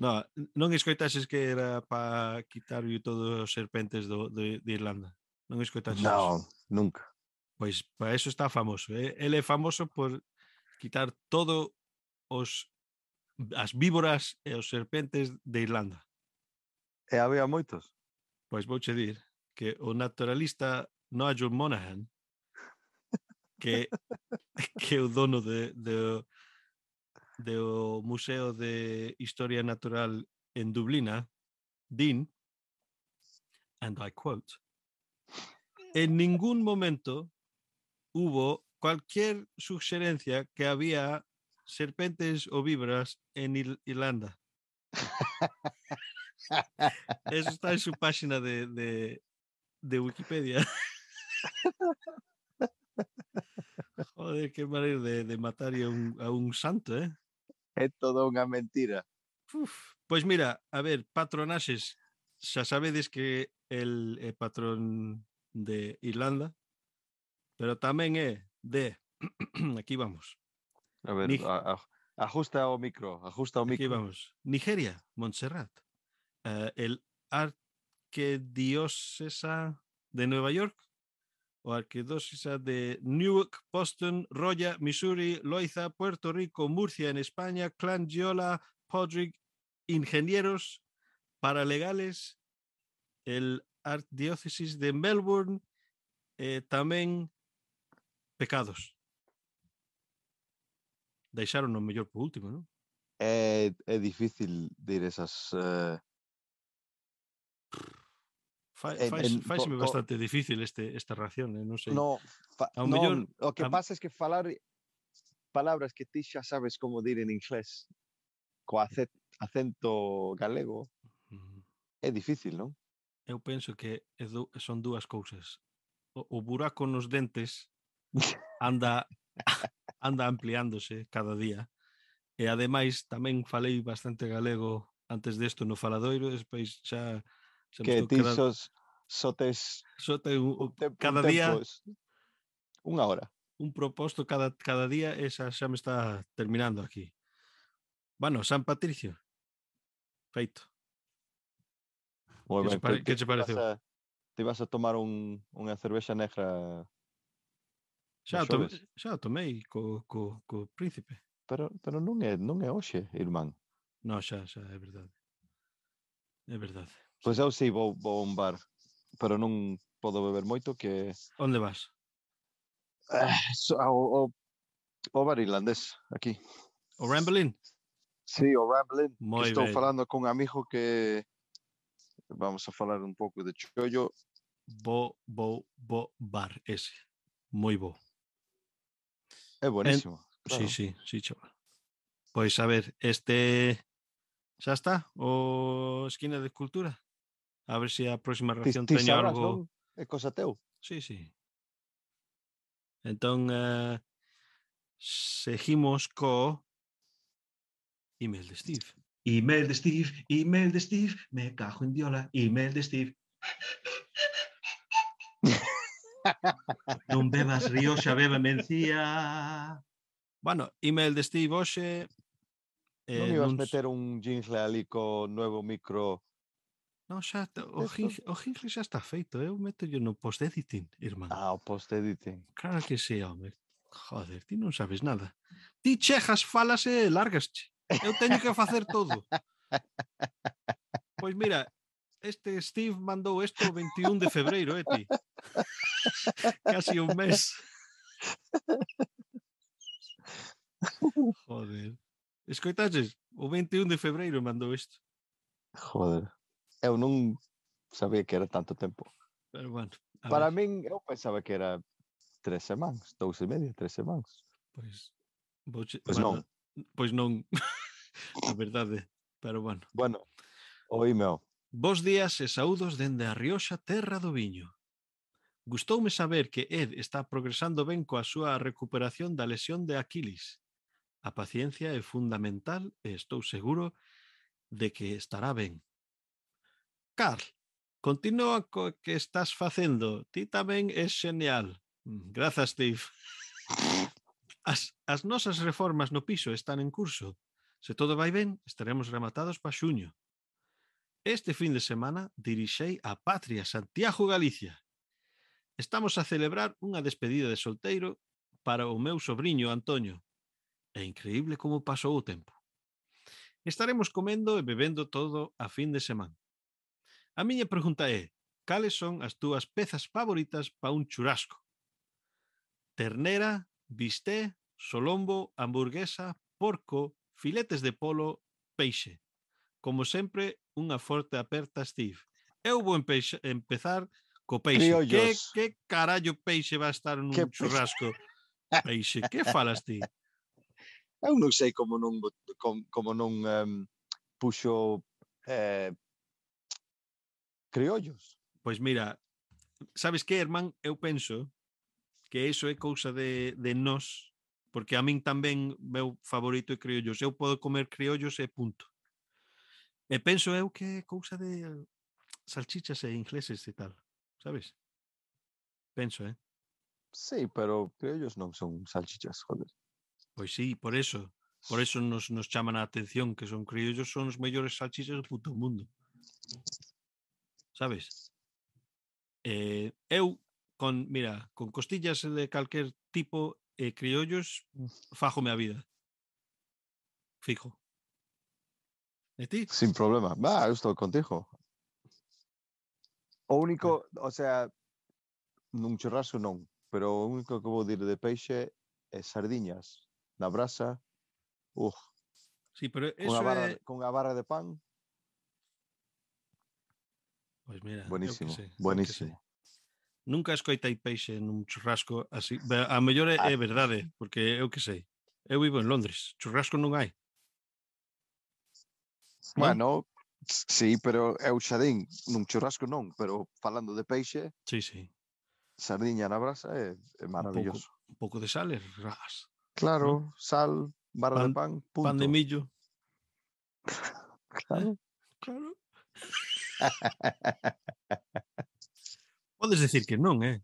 No, non escoitases que era para quitar todos os serpentes do, de, de Irlanda. Non escoitases. Non, nunca. Pois para eso está famoso. Eh? Ele é famoso por quitar todo os as víboras e os serpentes de Irlanda. E había moitos. Pois vouche dir que o naturalista Nigel Monaghan, que, que é o dono de, de, do Museo de Historia Natural en Dublina, din, and I quote, en ningún momento hubo cualquier sugerencia que había serpentes o víboras en Ir- Irlanda. Eso está en su página de, de, de Wikipedia. Joder, qué manera de, de matar a un, a un santo, ¿eh? É toda unha mentira. Uf, Pois mira, a ver, patronaxes, xa sabedes que el é patrón de Irlanda, pero tamén é de, aquí vamos, A ver, Ni- a, a- ajusta o micro, ajusta o aquí micro. vamos, Nigeria, Montserrat, eh, el arquidiócesa de Nueva York, o arquidiócesa de Newark, Boston, Roya, Missouri, Loiza, Puerto Rico, Murcia en España, Clan Giola, Podrick, ingenieros, paralegales, el arquidiócesis de Melbourne, eh, tamén pecados. Deixaron o mellor por último, non? É, é difícil dir esas... Eh, uh... Fai, fai, faiseme bastante difícil este, esta reacción, eh? non sei. No, fa, ao no, mellor, o que a... pasa é que falar palabras que ti xa sabes como dir en inglés co acento, acento galego é difícil, non? Eu penso que é son dúas cousas. O, o buraco nos dentes anda anda ampliándose cada día. E ademais tamén falei bastante galego antes desto no faladoiro, despois xa xa que ti quedando- sos sotes sote un, te, cada un día tempos. unha hora. Un proposto cada cada día e xa, xa me está terminando aquí. Bueno, San Patricio. Feito. Moi ben, que, que, che pareceu? Te vas a tomar un, unha cervexa negra Xa, to, xa tomei co, co, co príncipe. Pero, pero non é, non é hoxe, irmán. No, xa, xa, é verdade. É verdade. Pois eu sei vou, vou a un bar, pero non podo beber moito que... Onde vas? Ah, eh, so, ao, ao, ao bar irlandés, aquí. O Ramblin? Sí, o Ramblin. Moi estou ben. falando con un amigo que vamos a falar un pouco de chollo. Bo, bo, bo bar ese. Moi bo. É buenísimo. En... Claro. Sí, sí, sí, chaval. Pois a ver, este xa está o esquina de cultura. A ver se si a próxima reacción ti, teño sabrás, algo. Non? É cosa teu. Sí, sí. Entón, eh, seguimos co email de Steve. Email de Steve, email de Steve, me cajo en diola, email de Steve. non bebas Rioxa, beba Mencía. Bueno, email de Steve hoxe... Eh, non ibas non... meter un jingle ali co novo micro Non, xa, o, jingle, o jingle xa está feito, eu meto no post-editing, irmán. Ah, o post-editing. Claro que sí, home. Joder, ti non sabes nada. Ti chejas, falas e largasche. Eu teño que facer todo. Pois mira, este Steve mandou isto o 21 de febreiro, eh, ti. Casi un mes. Joder. Escoitaches? O 21 de febreiro mandou isto. Joder. Eu non sabía que era tanto tempo. Pero bueno. Para ver. min, eu pensaba que era tres semanas, dous e media, tres semanas. Pois, vou pois bueno, non. Pois non, a verdade, pero bueno. Bueno, oíme. Bos días e saúdos dende a Rioxa Terra do Viño. Gustoume saber que Ed está progresando ben coa súa recuperación da lesión de Aquiles. A paciencia é fundamental e estou seguro de que estará ben. Carl, continúa co que estás facendo. Ti tamén és xenial. Mm, grazas, Steve. As, as nosas reformas no piso están en curso. Se todo vai ben, estaremos rematados para xuño. Este fin de semana dirixei a Patria Santiago Galicia. Estamos a celebrar unha despedida de solteiro para o meu sobrinho Antonio. É increíble como pasou o tempo. Estaremos comendo e bebendo todo a fin de semana. A miña pregunta é, cales son as túas pezas favoritas para un churrasco? Ternera, bisté, solombo, hamburguesa, porco, filetes de polo, peixe. Como sempre, unha forte aperta, Steve. Eu vou empe empezar co peixe. Criollos. Que, que carallo peixe vai estar nun que churrasco? Peixe, que falas ti? Eu non sei como non como non um, puxo eh, criollos. Pois mira, sabes que, irmán? eu penso que iso é cousa de, de nós, porque a min tamén meu favorito é criollos. Eu podo comer criollos e punto. E penso eu que é cousa de salchichas e ingleses e tal sabes? Penso, eh? Sí, pero que ellos non son salchichas, joder. Pois sí, por eso. Por eso nos, nos chaman a atención que son criollos son os mellores salchichas do puto mundo. Sabes? Eh, eu, con, mira, con costillas de calquer tipo e eh, criollos, fajome a vida. Fijo. E ti? Sin problema. Va, eu estou contigo. O único, o sea, nun churrasco non, pero o único que vou dir de peixe é sardiñas na brasa. Uf. Sí, pero eso con a barra, é... con a barra de pan. Pois mira, buenísimo, sei, buenísimo. Nunca escoitei peixe nun churrasco así. A mellor é, ah, é verdade, porque eu que sei. Eu vivo en Londres, churrasco non hai. Bueno, Sí, pero eu xa din, nun churrasco non, pero falando de peixe, sí, sí. sardiña na brasa é, é maravilloso. Un pouco, un pouco de sal e ras. Claro, ¿no? sal, barra pan, de pan, punto. Pan de millo. claro. Claro. Podes decir que non, eh?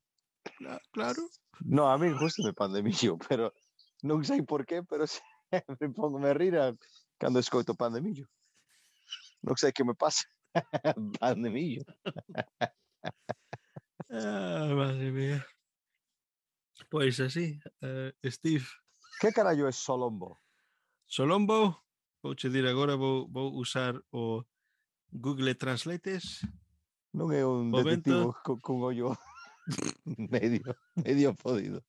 Claro. No, a mí gusta de pan de millo, pero non sei por qué, pero sempre pongo me rir a cando escoito pan de millo. Non sei que me pasa. pan de millo. Ah, madre mía. Pois así, eh, Steve. Que carallo é solombo? Solombo, vou che dir agora, vou, vou usar o Google Translates. Non é un Momento. detectivo con, con ollo medio, medio podido.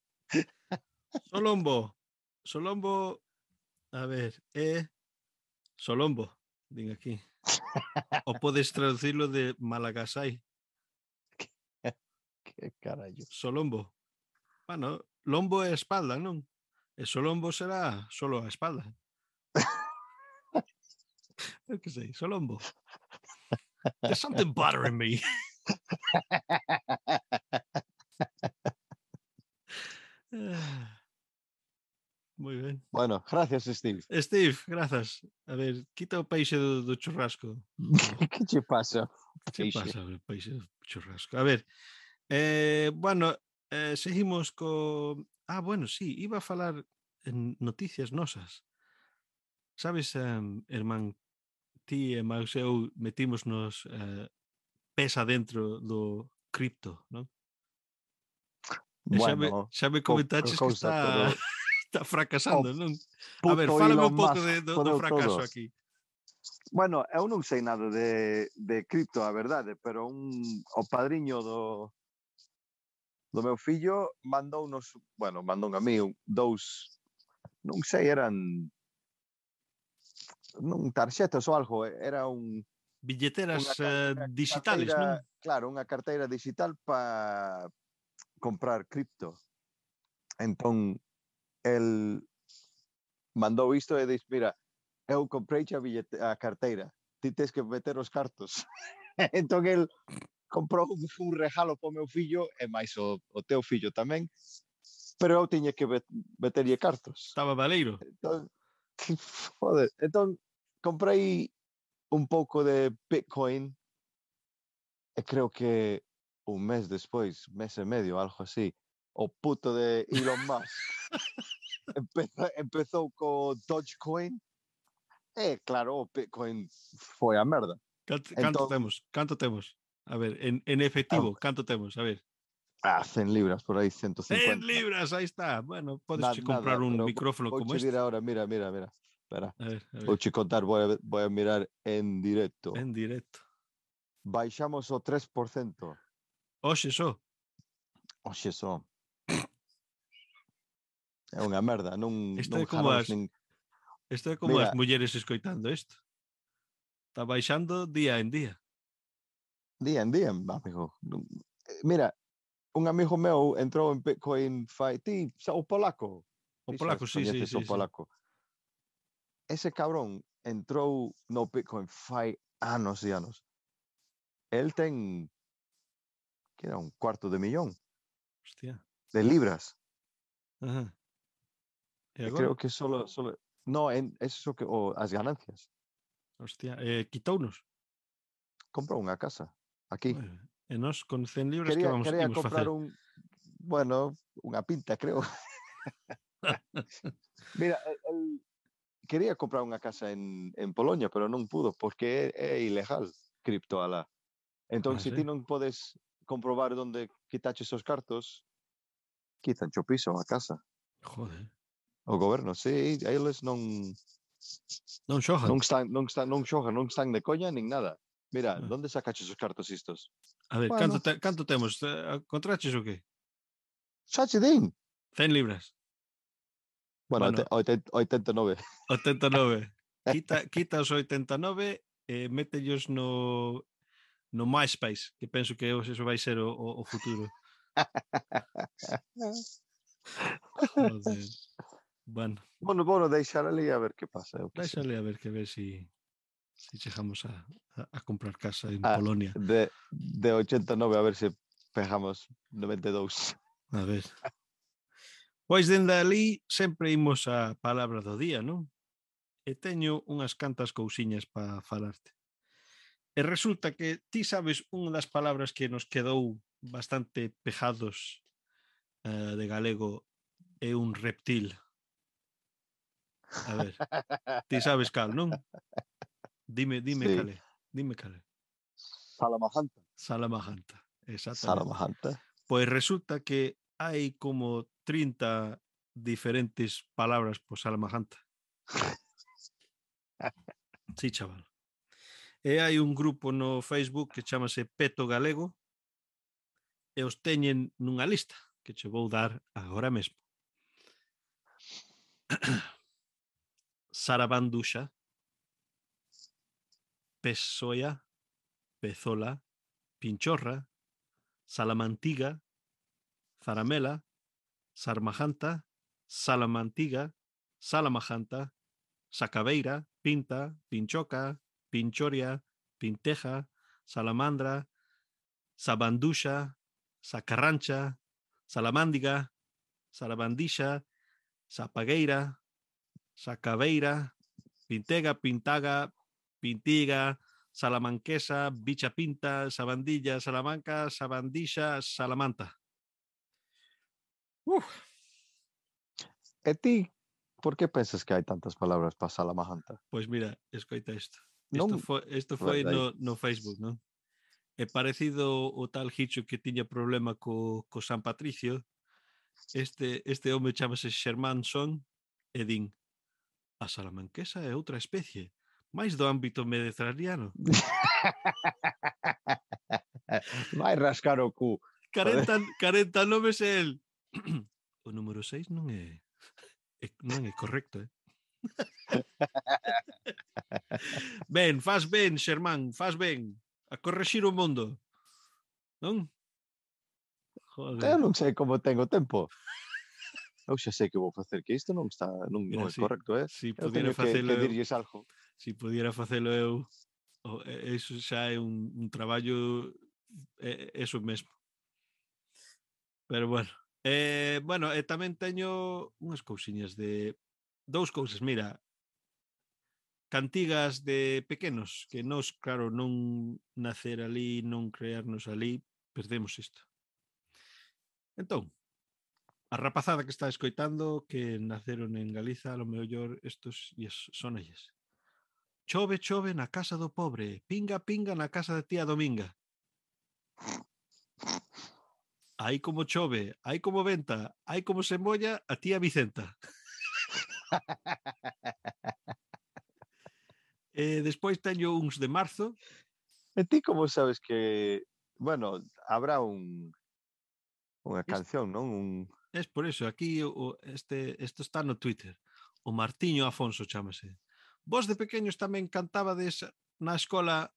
Solombo. Solombo, a ver, é Solombo, din aquí. o podes traducirlo de Malagasai. Que, que carallo. Solombo. Bueno, lombo é a espalda, non? E solombo será solo a espalda. Eu que sei, solombo. There's something bothering me. moi ben. Bueno, gracias, Steve. Steve, grazas. A ver, quita o peixe do, do churrasco. que che pasa? Que che pasa, o peixe do churrasco? A ver, eh, bueno, eh, seguimos co... Ah, bueno, sí, iba a falar en noticias nosas. Sabes, um, hermán, ti e Maxeu metimos nos eh, pesa dentro do cripto, non? Bueno, xa me, xa me comentaches que está... Pero está fracasando, oh, non? A ver, fálame Elon un pouco de, do, do fracaso todos. aquí. Bueno, eu non sei nada de, de cripto, a verdade, eh, pero un, o padriño do, do meu fillo mandou nos, bueno, mandou a mí dous, non sei, eran non tarxetas ou algo, eh, era un billeteras eh, carteira, unha, digitales, carteira, non? Claro, unha carteira digital para comprar cripto. Entón el mandou isto e dix, mira, eu comprei a, billete, a carteira, ti tens que meter os cartos. entón, el comprou un, un regalo para o meu fillo e máis o, o teu fillo tamén, pero eu tiña que meterlle cartos. Estaba valeiro. Entón, joder, entón comprei un pouco de Bitcoin e creo que un mes despois, mes e medio, algo así, o puto de Elon Musk empezou, empezou co Dogecoin e claro, o Bitcoin foi a merda. Canto, canto entón, temos? Canto temos? A ver, en, en ah, efectivo, ah, canto temos? A ver. Ah, 100 libras, por aí 150. 100 libras, aí está. Bueno, podes Na, comprar nada, un micrófono como este. ahora, mira, mira, mira. Espera. A ver, a ver. Vou che contar, voy a, vou a mirar en directo. En directo. Baixamos o 3%. Oxe só. Oxe só. É unha merda, non, Isto non é como as- nin... Isto é como as Mira. mulleres escoitando isto. Está baixando día en día. Día en día, amigo. Mira, un amigo meu entrou en Bitcoin fai... Ti, o polaco? O polaco, sí, sí, coñeces sí, o sí. Ese cabrón entrou no Bitcoin fai anos e anos. El ten que era un cuarto de millón Hostia. de libras. Ajá. Creo que solo, solo no, en eso que o as ganancias. Hostia, eh, quitounos. Comprou unha casa aquí. Eh, E con 100 libras que quería, vamos quería imos comprar facer? un bueno, unha pinta, creo. Mira, el, el- quería comprar unha casa en, en Polonia, pero non pudo porque é, é ilegal cripto alá. Entón, Ah, se sí? ti non podes comprobar onde quitaches os cartos, quitan o piso a casa. Joder. O goberno, sí, eles non non xogan. Non están, non están, non xogan, non están de coña nin nada. Mira, ah. onde sacaches os cartos istos? A ver, bueno, canto, te, canto temos? Eh, contraches o que? Xa che din. 100 libras. Bueno, bueno 89. 89. quita, quita os 89 e métellos no no MySpace, que penso que eso vai ser o, o futuro. Joder. Bueno. Bueno, bueno, deixar ali a ver que pasa. Deixar ali a ver que ver si se si chegamos a, a, a comprar casa en ah, Polonia. De, de 89 a ver se pegamos 92. A ver. Pois dende ali sempre imos a palabra do día, non? E teño unhas cantas cousiñas para falarte. E resulta que ti sabes unha das palabras que nos quedou bastante pejados uh, de galego é un reptil. A ver, ti sabes cal, non? Dime, dime sí. cale, dime cale. Salamajanta. Salamajanta, exactamente. Salamajanta. Pois resulta que hai como 30 diferentes palabras por Salamajanta. sí, chaval. Eh, e hai un grupo no Facebook que chamase Peto Galego e os teñen nunha lista que che vou dar agora mesmo. Sarabandusha, Pesoya, Pezola, Pinchorra, Salamantiga, Zaramela, Sarmajanta, Salamantiga, Salamajanta, Sacabeira, Pinta, Pinchoca, Pinchoria, Pinteja, Salamandra, Sabandusha, Sacarrancha, Salamándiga, Sarabandisha, Sapagueira, Sacabeira, Pintega, Pintaga, Pintiga, Salamanquesa, Bicha Pinta, Sabandilla, Salamanca, Sabandisha, Salamanta. E ti, por que pensas que hai tantas palabras para Salamajanta? Pois mira, escoita Non, foi, isto foi Right, no, no Facebook, non? É parecido o tal Hicho que tiña problema co, co San Patricio. Este, este home chamase Xermán Son e din A salamanquesa é outra especie, máis do ámbito mediterráneo. Vai rascar o cu. 40, 40 nomes é el. O número 6 non é non é correcto, eh? ben, faz ben, Xermán, faz ben a corregir o mundo. Non? Joder. Eu non sei como tengo tempo eu xa sei que vou facer, que isto non está, non, Mira, non é si, correcto, eh? Si eu pudiera facelo que, que eu, algo. Si pudiera facelo eu, oh, eso xa é un, un traballo é, é eso mesmo. Pero bueno, eh, bueno, e eh, tamén teño unhas cousiñas de dous cousas, mira, cantigas de pequenos que nos, claro, non nacer ali, non crearnos ali, perdemos isto. Entón, a rapazada que está escoitando que naceron en Galiza, a lo mellor estos yes, son elles. Chove, chove na casa do pobre, pinga, pinga na casa de tía Dominga. Aí como chove, aí como venta, aí como se molla a tía Vicenta. e despois teño uns de marzo. E ti como sabes que, bueno, habrá un unha canción, non? Un Es por eso, aquí o, este, isto está no Twitter. O Martiño Afonso chamase. Vos de pequeños tamén cantabades na escola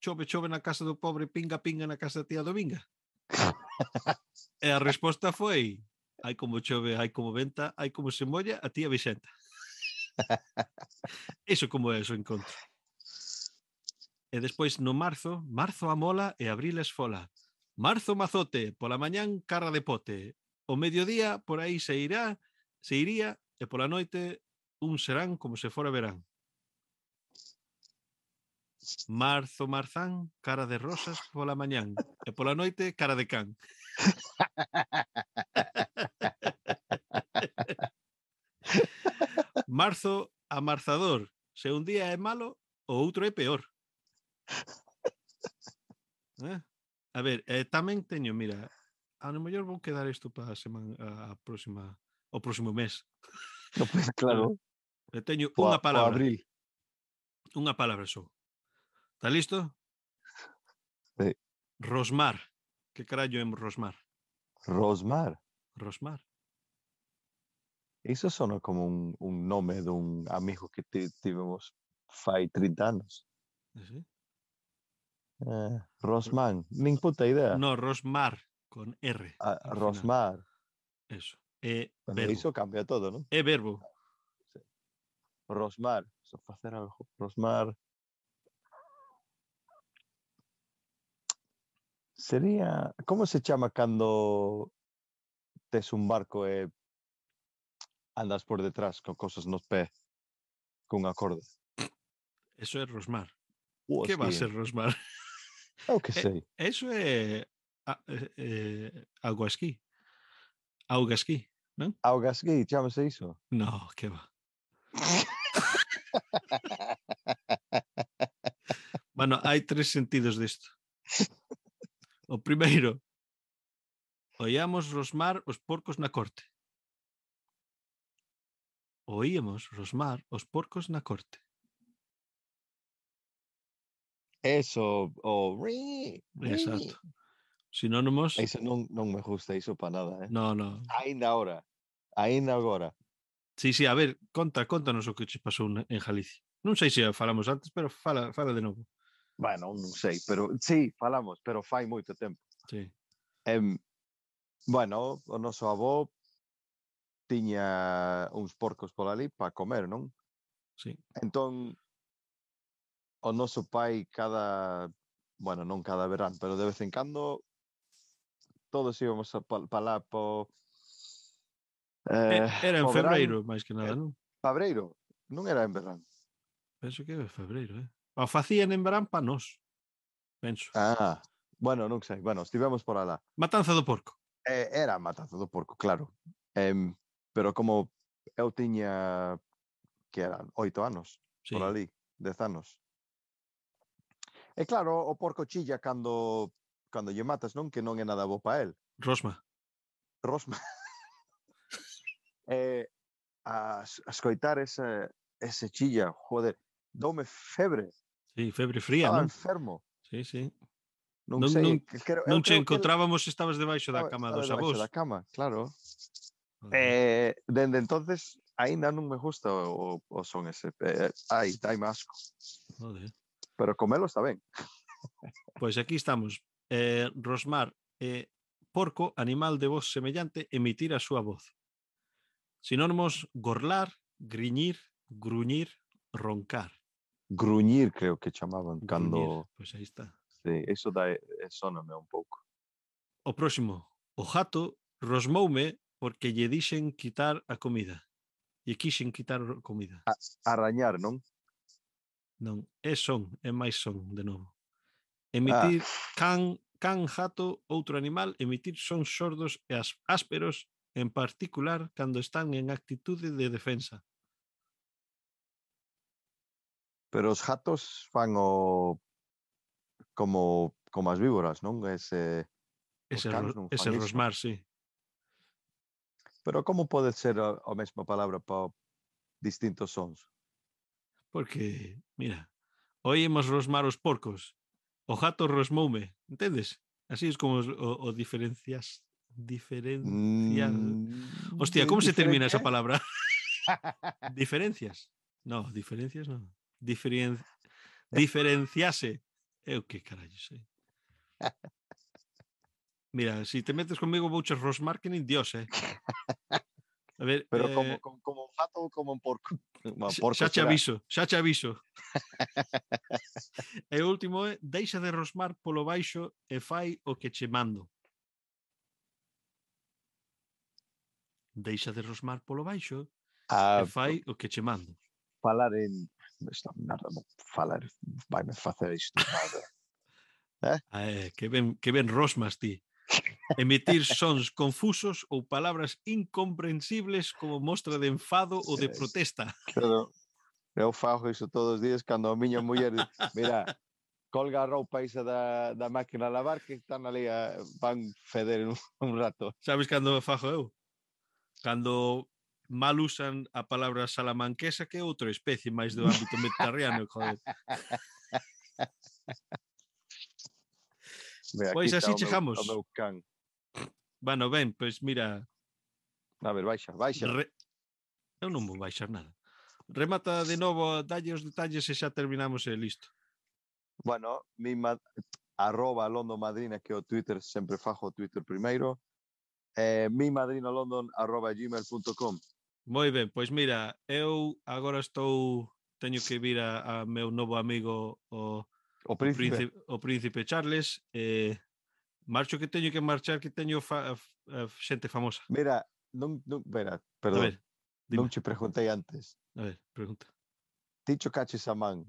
chove, chove na casa do pobre, pinga, pinga na casa da tía Dominga? E a resposta foi hai como chove, hai como venta, hai como se molla a tía Vicenta. Iso como é o encontro. E despois no marzo, marzo a mola e abril esfola. Marzo mazote, pola mañán cara de pote, O mediodía por aí se irá, se iría e pola noite un serán como se fora verán. Marzo Marzán, cara de rosas pola mañán e pola noite cara de can. Marzo amarzador, se un día é malo, o outro é peor. Eh? A ver, eh, tamén teño, mira, a lo mellor vou quedar isto para a semana a, próxima o próximo mes. No, pues, claro, E teño po, unha palabra, abril. unha palabra só. Está listo? Sí. Rosmar. Que carallo é Rosmar? Rosmar. Rosmar. Iso sona como un, un nome dun amigo que ti- tivemos fai 30 anos. ¿Sí? Eh, Rosman, nin puta idea. No, Rosmar con R. Rosmar. Eso. E Cuando verbo. hizo cambió todo, ¿no? E verbo. Ah, rosmar. Eso fue hacer. Rosmar. Sería. ¿Cómo se llama cuando te es un barco e andas por detrás con cosas no pe con un acorde? Eso es Rosmar. Oh, ¿Qué va a ser Rosmar? Oh, e, eso es a, eh, eh Auga esquí, non? Augasquí, chamase iso? No, que va. bueno, hai tres sentidos disto. O primeiro, oíamos rosmar os porcos na corte. Oíamos rosmar os porcos na corte. Eso, o... Oh, Exacto. Sinónimos? Eso non, non me gusta iso para nada, eh? No, no. Ainda agora. Ainda agora. Sí, sí, a ver, conta, contanos o que che pasou en Galicia. Non sei se falamos antes, pero fala, fala de novo. Bueno, non sei, pero sí, falamos, pero fai moito tempo. Sí. Em, bueno, o noso avó tiña uns porcos por ali para comer, non? Sí. Entón, o noso pai cada bueno, non cada verán, pero de vez en cando todos íbamos a pa lá po... Eh, era en febreiro, máis que nada, eh, non? Fabreiro, non era en verán. Penso que era febreiro, eh? O facían en verán pa nós, penso. Ah, bueno, non sei, bueno, estivemos por alá. Matanza do porco. Eh, era Matanza do porco, claro. Eh, pero como eu tiña que eran oito anos, sí. por ali, dez anos. E claro, o porco chilla cando cando lle matas, non? Que non é nada bo para el. Rosma. Rosma. eh, a, a escoitar ese, ese chilla, joder, doume febre. Sí, febre fría, Estaba non? enfermo. Sí, sí. Non, non sei, non, creo, non che encontrábamos que... estabas debaixo da cama dos avós. da cama, claro. Eh, dende entonces aínda non me gusta o, o son ese. Eh, ai, dai asco. Joder. Pero comelo está ben. Pois pues aquí estamos eh, Rosmar eh, porco, animal de voz semellante, emitir a súa voz. Sinónimos gorlar, griñir, gruñir, roncar. Gruñir creo que chamaban gruñir, cando... Pois pues aí está. Sí, eso dá, eh, soname un pouco. O próximo, o jato rosmoume porque lle dixen quitar a comida. E quixen quitar a comida. A, arañar, non? Non, é son, é máis son, de novo. Ah. Emitir ah. can, can, jato, outro animal, emitir sons sordos e as ásperos, en particular cando están en actitude de defensa. Pero os jatos fan o como como as víboras, non? Ese ese, non ese rosmar, sí. Pero como pode ser a, a mesma palabra para distintos sons? Porque, mira, oímos rosmar os porcos, O jato rosmoume, entendes? Así es como os- o, o diferencias. Diferencias. Mm, Hostia, ¿cómo se termina esa palabra? Diferencias. No, diferencias no. Diferien... Diferenciase. Eu que carallo sei. Mira, si te metes conmigo mucho Ross Marketing, Dios, eh. A ver, pero eh... como, como, como, un jato o como un porco. Como porco xa, xa che aviso, xa te aviso. e o último é deixa de rosmar polo baixo e fai o que che mando. Deixa de rosmar polo baixo ah, e fai o que che mando. Falar en esta merda, falar, vai me facer isto, nada. Eh? Ah, eh, que ben, que ben rosmas ti. Emitir sons confusos ou palabras incomprensibles como mostra de enfado ou de protesta. Claro. Eu fago iso todos os días cando a miña muller mira, colga a roupa esa da, da máquina a lavar que están ali a, van feder un, un rato. Sabes cando fajo eu? Cando mal usan a palabra salamanquesa que é outra especie máis do ámbito mediterráneo, joder. Mira, pois así chegamos. Meu, meu can. Bueno, ben, pois mira... A ver, baixa, baixa. Re... Eu non vou baixar nada. Remata de novo, dalle os detalles e xa terminamos e listo. Bueno, mima, arroba London Madrina, que o Twitter sempre fajo o Twitter primeiro. Eh, mimadrinalondon arroba gmail.com Moi ben, pois mira, eu agora estou teño que vir a, a meu novo amigo o O príncipe, o príncipe, o príncipe Charles eh, marcho que teño que marchar que teño fa, a, a xente famosa. Mira, non, non, mira, perdón. A ver, dime. non che preguntei antes. A ver, pregunta. Ti chocaches a man.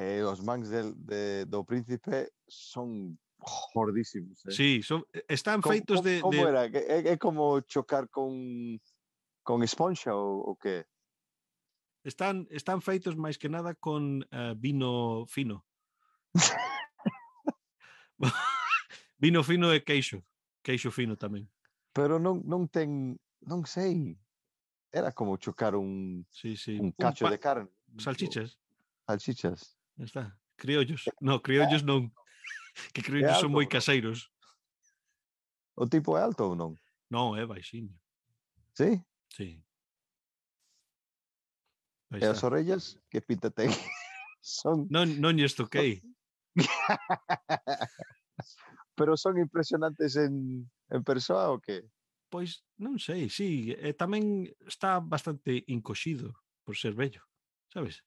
Eh, os mans del, de, do príncipe son gordísimos. Eh? Sí, son, están como, feitos como, de... Como de... era? É, é como chocar con, con esponxa ou, ou que? Están, están feitos máis que nada con uh, vino fino. Vino fino e queixo. Queixo fino tamén. Pero non, non ten, non sei. Era como chocar un, sí, sí. un cacho un de carne. Salchichas. Salchichas. Está. Criollos. No, criollos non. Que criollos son moi caseiros. O tipo é alto ou non? Non, é baixinho. Sí? Sí. E as orellas que pinta ten? son... Non, non lles toquei. pero son impresionantes en en persoa ou que? Pois non sei, sí, e tamén está bastante encoxido por ser bello, sabes?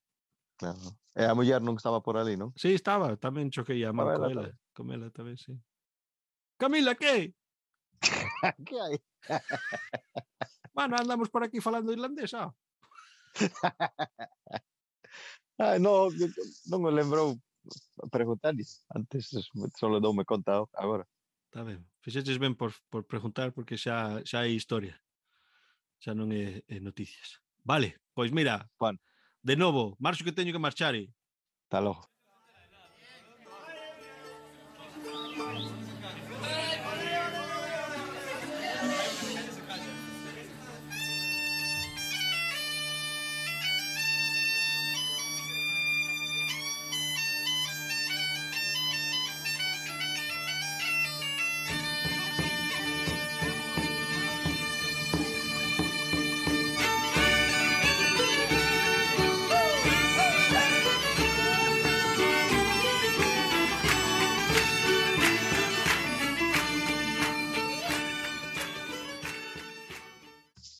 Claro. E a muller non estaba por ali, non? Sí, estaba, tamén choquei a man con ela con ela tamén, sí. Camila, que? que hai? Bueno, andamos por aquí falando irlandés, ah. Ah, no, non me lembrou preguntarlles. Antes solo doume conta agora. Está ben. Fixeches ben por, por preguntar porque xa xa é historia. Xa non é, é noticias. Vale, pois mira, Juan. de novo, marxo que teño que marchar. Eh. Hasta logo.